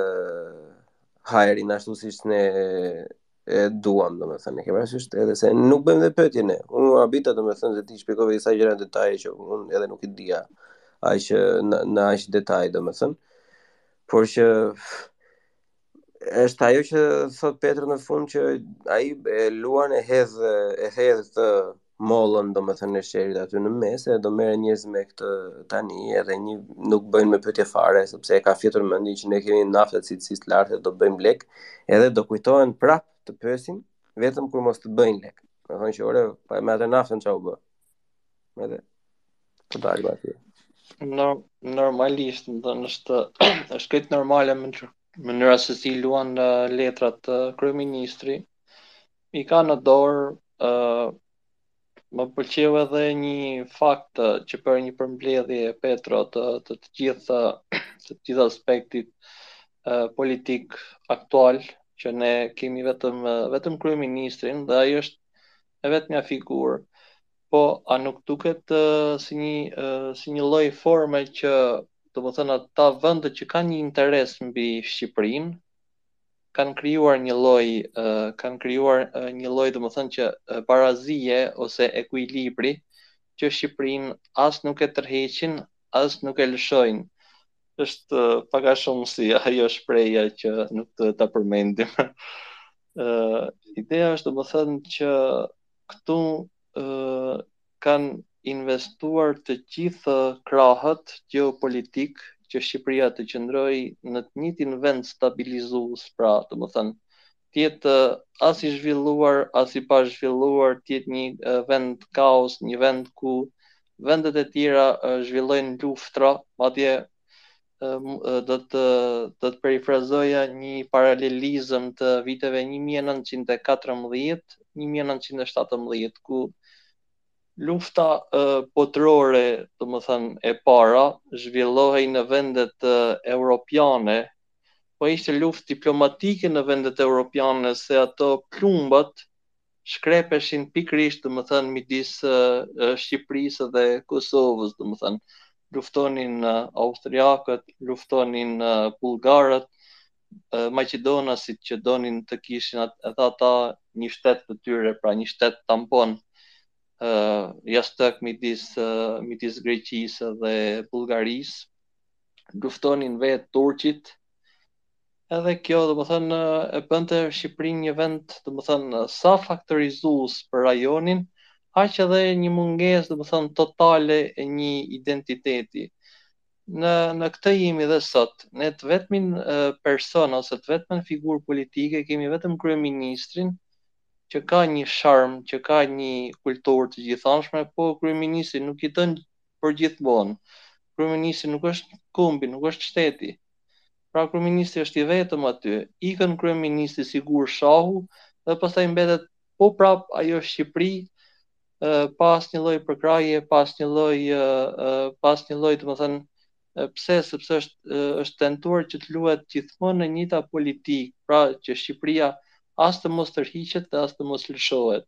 hajrin ashtu siç ne e duam domethënë. E ke parasysh edhe se nuk bëjmë dhe pyetje ne. Unë u habita domethënë se ti shpjegove disa gjëra në detaj që unë edhe nuk i dija aq në, në aq detaj domethënë. Por që është ajo që thot Petro në fund që ai e luan e hedh e hedh atë mollën domethënë e sherrit aty në mes e do merren njerëzit me këtë tani edhe nuk bëjnë më pyetje fare sepse e kanë fjetur mendin që ne kemi naftë të cilësisë të lartë do bëjmë lek edhe do kujtohen prap të pyesin vetëm kur mos të bëjnë lek domethënë që ore po me atë naftën ça u bë edhe Po dal gati. No, normalisht, domethënë është është krejt normale mënyra se si luan uh, letrat uh, kryeministri, i ka në dorë uh, më pëlqeu edhe një fakt uh, që bëri një përmbledhje Petro të të, të gjithë, të gjithë aspektit uh, politik aktual që ne kemi vetëm vetëm kryeministrin dhe ai është e vetmja figurë Po, a nuk duket uh, si një uh, si një lloj forme që, domethënë ato vendet që kanë një interes mbi Shqipërinë kanë krijuar një lloj uh, kanë krijuar uh, një lloj domethënë që uh, barazie ose ekuilibri që Shqipërinë as nuk e tërheqin, as nuk e lëshojnë. Është uh, pak a shumë si ajo shprehja që nuk do ta përmendim. uh, ideja është domethënë që këtu kanë investuar të gjithë krahët gjeopolitik që Shqipëria të qëndrojë në të njëjtin vend stabilizues, pra, domethënë, të jetë as i zhvilluar, as i pazhvilluar, të jetë një vend kaos, një vend ku vendet e tjera zhvillojnë luftra, madje do të do të perifrazoja një paralelizëm të viteve 1914-1917 ku lufta botërore, domethënë e para, zhvillohej në vendet europiane, po ishte luftë diplomatike në vendet europiane se ato plumbat shkrepeshin pikërisht domethënë midis Shqipërisë dhe Kosovës domethënë luftonin austriakët, luftonin bullgarët, maqedonasit që donin të kishin edhe ata një shtet të tyre, pra një shtet tampon uh, jastëk midis, uh, midis Greqisë dhe Bullgarisë, luftonin vetë turqit, Edhe kjo, domethënë, e bënte Shqipërinë një vend, domethënë, sa faktorizues për rajonin, aq edhe një mungesë, domethënë, totale e një identiteti. Në, në këtë jemi dhe sot, ne të vetmin person ose të vetmen figurë politike kemi vetëm kryeministrin, që ka një sharm, që ka një kulturë të gjithanshme, po kryeministri nuk i dhënë përgjithmonë. Kryeministri nuk është kombi, nuk është shteti. Pra kryeministri është i vetëm aty, ikën kryeministri si gur shahu dhe pastaj mbetet po prap ajo Shqipëri pa asnjë lloj përkrahje, pa asnjë lloj pa asnjë lloj domethënë pse sepse është është tentuar që të luhet gjithmonë e njëjta politikë, pra që Shqipëria as të mos tërhiqet dhe as të mos lëshohet.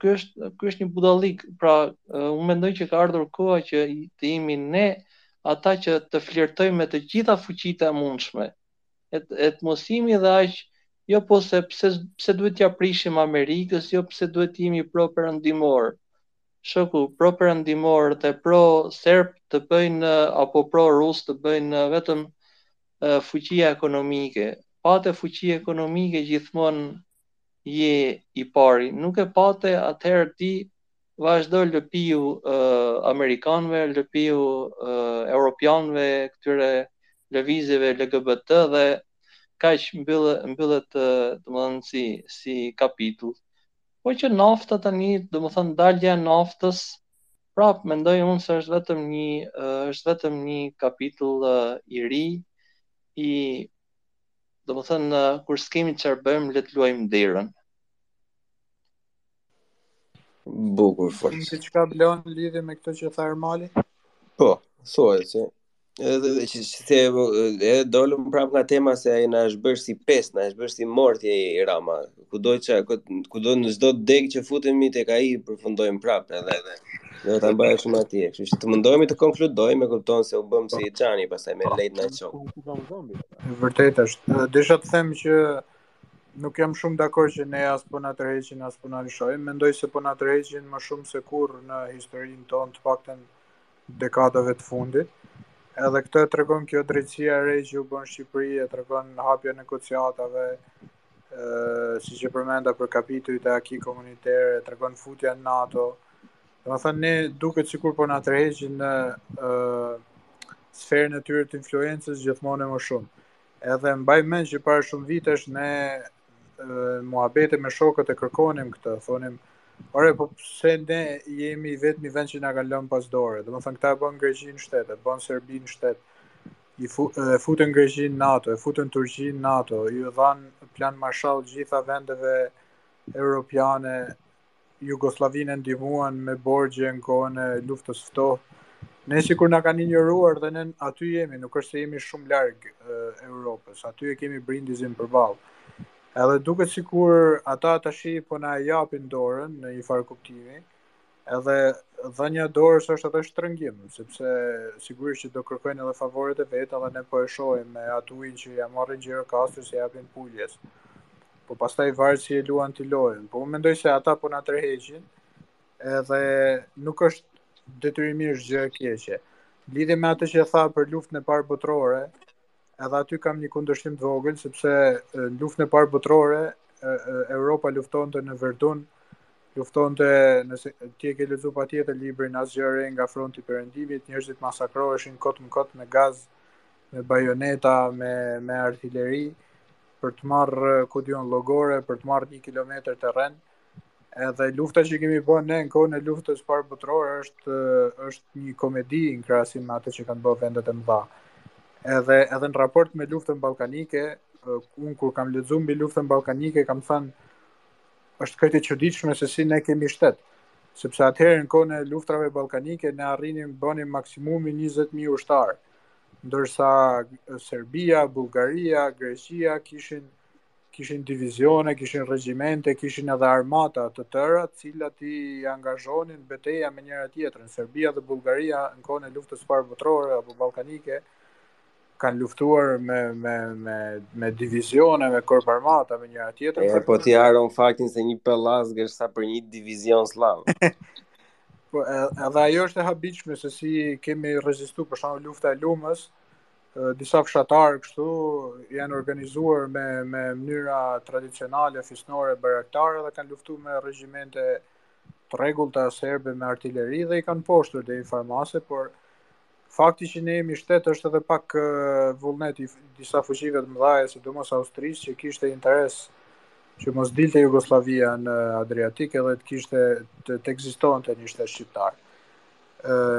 ky është ky është një budallëk, pra unë mendoj që ka ardhur koha që të jemi ne ata që të flirtojmë me të gjitha fuqitë e mundshme. E të të mos jemi dhe aq jo po se pse pse duhet t'ia prishim Amerikës, jo pse duhet të jemi pro perëndimor. Shoku pro perëndimor dhe pro serb të bëjnë apo pro rus të bën vetëm fuqia ekonomike. Pate fuqi ekonomike gjithmonë je i pari, nuk e pate atëherë ti vazhdo lëpiu uh, amerikanëve, lëpiu uh, europianëve, këtyre lëvizjeve LGBT dhe kaq mbyllet mbyllet domethënë si si kapitull. Po që nafta tani, domethënë dalja e naftës prap mendoj unë se është vetëm një është vetëm një kapitull i ri i Domethënë, kur s'kemi çarë bëjmë, le të luajmë derën. Bukur, fort. Në që ka blon lidhje me këto që tha Ermali? Po, thua që edhe dhe që që të edhe dolëm prap nga tema se ai na është bërë si pes, na është bërë si mortje i Rama, kudo që kudo në çdo deg që futemi tek ai përfundojmë prapë edhe edhe do na mbajë shumë atje. Kështu që të mundohemi të konkludojmë, e kupton se u bëm si Çani, pastaj me late night show. Vërtet është. Desha të them që nuk jam shumë dakord që ne as po na tërheqin as po na lëshojnë. Mendoj se po na tërheqin më shumë se kurrë në historinë tonë, të paktën dekadave të fundit. Edhe këtë e tregon kjo drejtësia e re që u bë në Shqipëri, e tregon hapja e negociatave, siç e përmenda për kapitujt e acquis communautaire, e tregon futja në NATO, domethënë, ne duket sikur po na tërheqin në uh, sferën e tyre të influencës gjithmonë e më shumë. Edhe mbaj mend që para shumë vitesh ne uh, muhabete me shokët e kërkonim këtë, thonim, ore, po pse ne jemi i vetëmi vend që na kanë lënë pas dore, domethënë, këta e bënë Greqinë shtet, e bënë Serbinë shtet, I fu, e futën Greqinë NATO, e futën Turqinë NATO, iu dhanë plan Marshall të gjitha vendeve europiane, Jugosllavinë e ndihmuan me borxhe në kohën e luftës së ftohtë. Ne sikur na kanë injoruar dhe ne aty jemi, nuk është se jemi shumë larg Europës, aty e kemi Brindizin përballë. Edhe duket sikur ata tashi po na e japin dorën në një farë kuptimi, Edhe dhënia e dorës është edhe shtrëngim, sepse sigurisht që do kërkojnë edhe favoret e veta dhe ne po e shohim me atë ujin që ia marrin Gjirokastrës e ia japin Puljes. Po pastaj varet si e luan ti lojën. Po unë mendoj se ata po na tërheqin. Edhe nuk është detyrimisht gjë e keqe. Lidhur me atë që tha për luftën e parë botërore, edhe aty kam një kundërshtim të vogël sepse në luftën e parë botërore Europa luftonte në Verdun, luftonte nëse ti e ke lexuar patjetër librin Asgjë e re nga fronti i Perëndimit, njerëzit masakroheshin kot më kot me gaz, me bajoneta, me me artileri për të marrë ku di unë llogore, për të marrë 1 kilometër terren. Edhe lufta që kemi bërë ne në kohën e luftës së parë botërore është është një komedi në krahasim me atë që kanë bërë vendet e mëdha. Edhe edhe në raport me luftën ballkanike, unë kur kam lexuar mbi luftën ballkanike kam thënë është krejt e çuditshme se si ne kemi shtet. Sepse atëherë në kohën e luftrave ballkanike ne arrinim bënim maksimumi 20000 ushtarë. Ndërsa Serbia, Bullgaria, Greqia kishin kishin divizione, kishin regjimente, kishin edhe armata të tëra, të cilat i angazhonin në beteja me njëra tjetrën. Serbia dhe Bullgaria në kohën e luftës së parë botërore apo ballkanike kanë luftuar me me me me divizione, me korparmata me njëra tjetrën. E po ti harron faktin se një pellazg është sa për një divizion sllav. po edhe ajo është e habitshme se si kemi rezistuar për shembull lufta e Lumës, disa fshatarë kështu janë organizuar me me mënyra tradicionale fisnore bajraktare dhe kanë luftuar me regjimente të rregullta serbe me artileri dhe i kanë poshtur deri në farmase, por fakti që ne jemi shtet është edhe pak vullnet i disa fuqive të mëdha, sidomos Austrisë që kishte interes që mos dilte Jugosllavia në Adriatik edhe të kishte të, të ekzistonte një shtet shqiptar.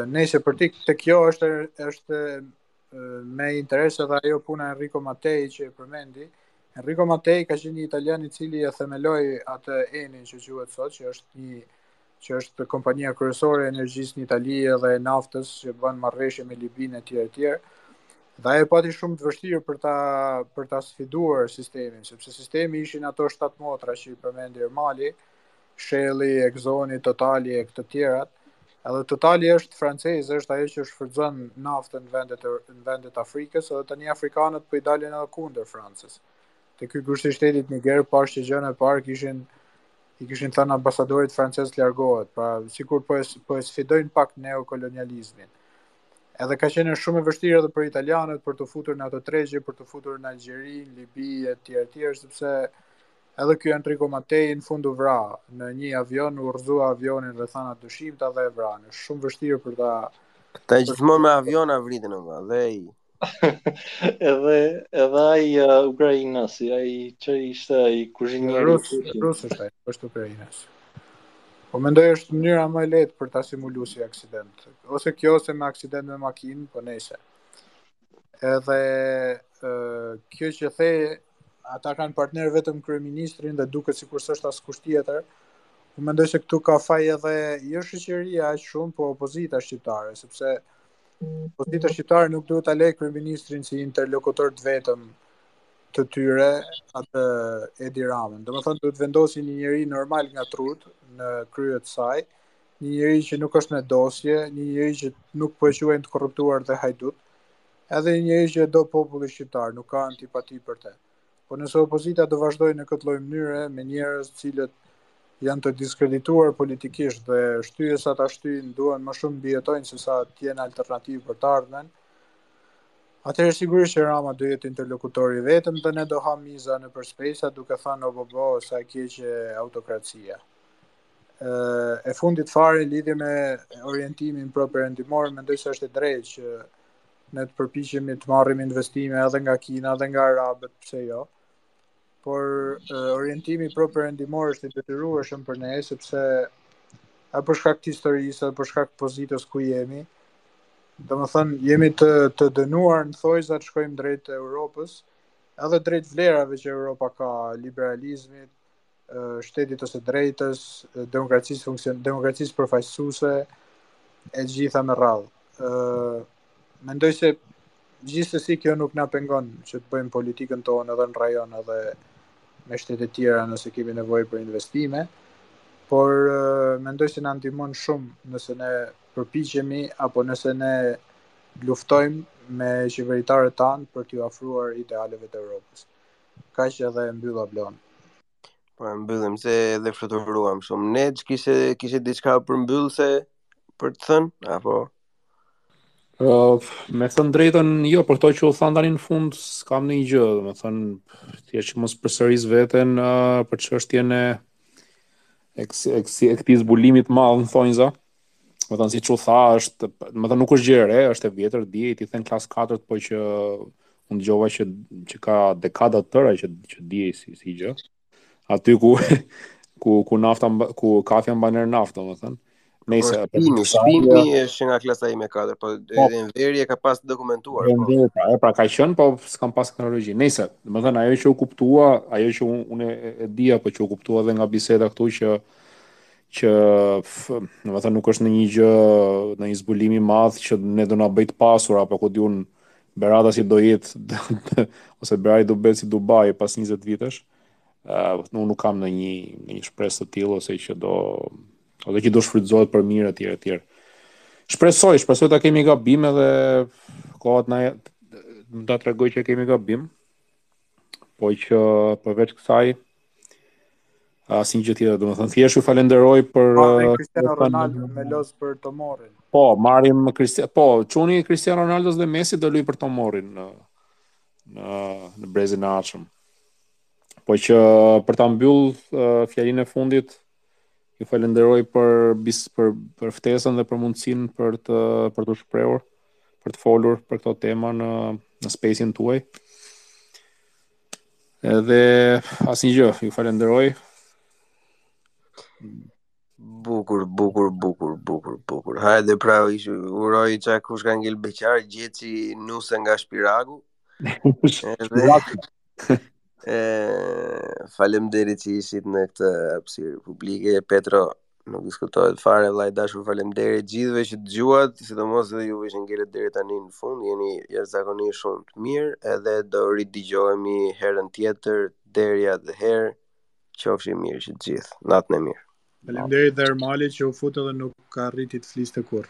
Nejse, për te kjo është është me interes edhe ajo puna e Enrico Mattei që e përmendi. Enrico Mattei ka qenë një italian i cili e themeloi atë ENI-n që quhet sot, që është një që është kompania kryesore e energjisë në Itali dhe e naftës që bën marrëveshje me Libinë etj etj. Dhe ai e pati shumë të vështirë për ta për ta sfiduar sistemin, sepse sistemi ishin ato shtat motra që i përmendi Ermali, Shelli, Exxoni, Totali e këto tjerat. Edhe Totali është francez, është ajo që shfrytëzon naftën në vendet në vendet e Afrikës, edhe tani afrikanët po i dalin edhe kundër Francës. Te ky grushti i shtetit në Niger pash që gjënë e parë kishin i kishin thënë ambasadorit francez të largohet, pra sikur po e po e sfidojnë pak neokolonializmin. Edhe ka qenë shumë e vështirë edhe për italianët për t'u futur në ato tregje, për t'u futur në Algjeri, në Libi e tjerë tjerë, sepse Edhe ky Enrico Mattei në fund u vra, në një avion u rrëzua avioni në rrethana të dyshimta dhe e vranë. Është shumë vështirë për ta Këta gjithmonë me aviona vriten në vëllë, dhe i... edhe edhe ai uh, ukrainas, ai që ishte ai kuzhinieri rus, rus është ai, është ukrainas. Po mendoj është mënyra më e lehtë për ta simuluar si aksident, ose kjo ose me aksident me makinë, po nejse. Edhe kjo që the, ata kanë partner vetëm kryeministrin dhe duket sikur s'është askush tjetër. Unë mendoj se këtu ka faj edhe jo shoqëria aq shumë, po opozita shqiptare, sepse opozita shqiptare nuk duhet ta lejë kryeministrin si interlokutor të vetëm të tyre atë Edi Ramën. Domethënë duhet të vendosi një njeri normal nga trutë në krye të saj një njeri që nuk është në dosje, një njeri që nuk po e quajnë të korruptuar dhe hajdut, edhe një njeri që e do populli shqiptar, nuk ka antipati për te. Po nëse opozita do vazhdojë në këtë lloj mënyre me njerëz të cilët janë të diskredituar politikisht dhe shtyje sa ta shtyjnë duan më shumë të mbijetojnë se sa të jenë alternativë për të ardhmen, atëherë sigurisht që Rama do jetë interlokutor i vetëm dhe ne do hamë në përspesa duke thënë o bobo sa e keqe autokracia. e fundit fare në lidhje me orientimin pro perëndimor, mendoj se është e drejtë që ne të përpiqemi të marrim investime edhe nga Kina edhe nga arabët, pse jo? Por orientimi pro perëndimor është i detyrueshëm për ne sepse a për shkak të historisë, a për shkak të pozitës ku jemi, domethënë, jemi të, të dënuar në thojza të shkojmë drejt Europës, edhe drejt vlerave që Europa ka, liberalizmit, shtetit të së drejtës, demokracisë funksion, demokracisë përfaqësuese e të gjitha me radhë. ë Mendoj se gjithsesi kjo nuk na pengon që të bëjmë politikën tonë edhe në rajon edhe me shtete të tjera nëse kemi nevojë për investime, por mendoj se na ndihmon shumë nëse ne përpiqemi apo nëse ne luftojmë me qeveritarët tanë për t'ju afruar idealeve të Evropës. Kaq edhe e mbylla Blon. Po e mbyllim se edhe fluturuam shumë. Ne kishe kishe diçka përmbyllëse për të thënë apo Uh, me thënë të drejtën, jo, për këto që u thanë tani në fund, s'kam ndonjë gjë, domethënë, tjetër që mos përsëris veten uh, për çështjen e këtij zbulimit të madh në thonjëza, domethënë siç u tha, është, domethënë nuk është gjë e re, është e vjetër, Diedi tha në klasë të 4 po që unë dëgjova që, që ka dekada të tëra që, që dihet si, si gjë. Aty ku, ku, ku, nafta, ku kafja mban erë naftë, domethënë. Nëse po, shpimi, shpimi është nga klasa ime 4, po, po edhe në veri e ka pas të dokumentuar. Në po. veri, pra, e pra ka qënë, po s'kam pas teknologji. Nëse, domethënë, ajo që u kuptua, ajo që unë e, e, e dija, apo që u kuptua edhe nga biseda këtu që, që domethënë nuk është ndonjë gjë, ndonjë zbulim i madh që ne do na bëjë të pasur apo ku di unë Berata si do jetë ose Berati do bëhet si Dubai pas 20 vitesh. Uh, unë nuk kam ndonjë, ndonjë shpresë të tillë ose që do ose që do shfrytëzohet për mirë etj etj. Shpresoj, shpresoj ta kemi gabim edhe koha të na, do ta tregojë që kemi gabim. Po që përveç kësaj asnjë gjë tjetër, domethënë thjesht ju falenderoj për po, uh, Cristiano Ronaldo me loz për Tomorin. Po, marrim Cristiano, po, çuni i Cristiano Ronaldos dhe Messit do luajë për Tomorin në në në brezin e ardhshëm. Po që për ta mbyll uh, fjalinë e fundit, Ju falenderoj për bis për për ftesën dhe për mundësinë për të për t'u shprehur, për të folur për këto tema në në space-in tuaj. Edhe asnjë gjë, ju falenderoj. Bukur, bukur, bukur, bukur, bukur. Hajde pra, uroj që kush ka ngel beqar, gjettë nuse nga Shpiragu. e faleminderit që ishit në këtë hapësirë publike Petro nuk diskutohet fare vëlla i dashur faleminderit të gjithëve që dëgjuat sidomos edhe juve që ngelët deri tani në fund jeni jashtëzakonisht shumë të mirë edhe do ridëgjohemi herën tjetër deri atëherë qofshi mirë që të gjithë natën e mirë Faleminderit dhe Ermalit që u fut edhe nuk arriti të fliste kurrë.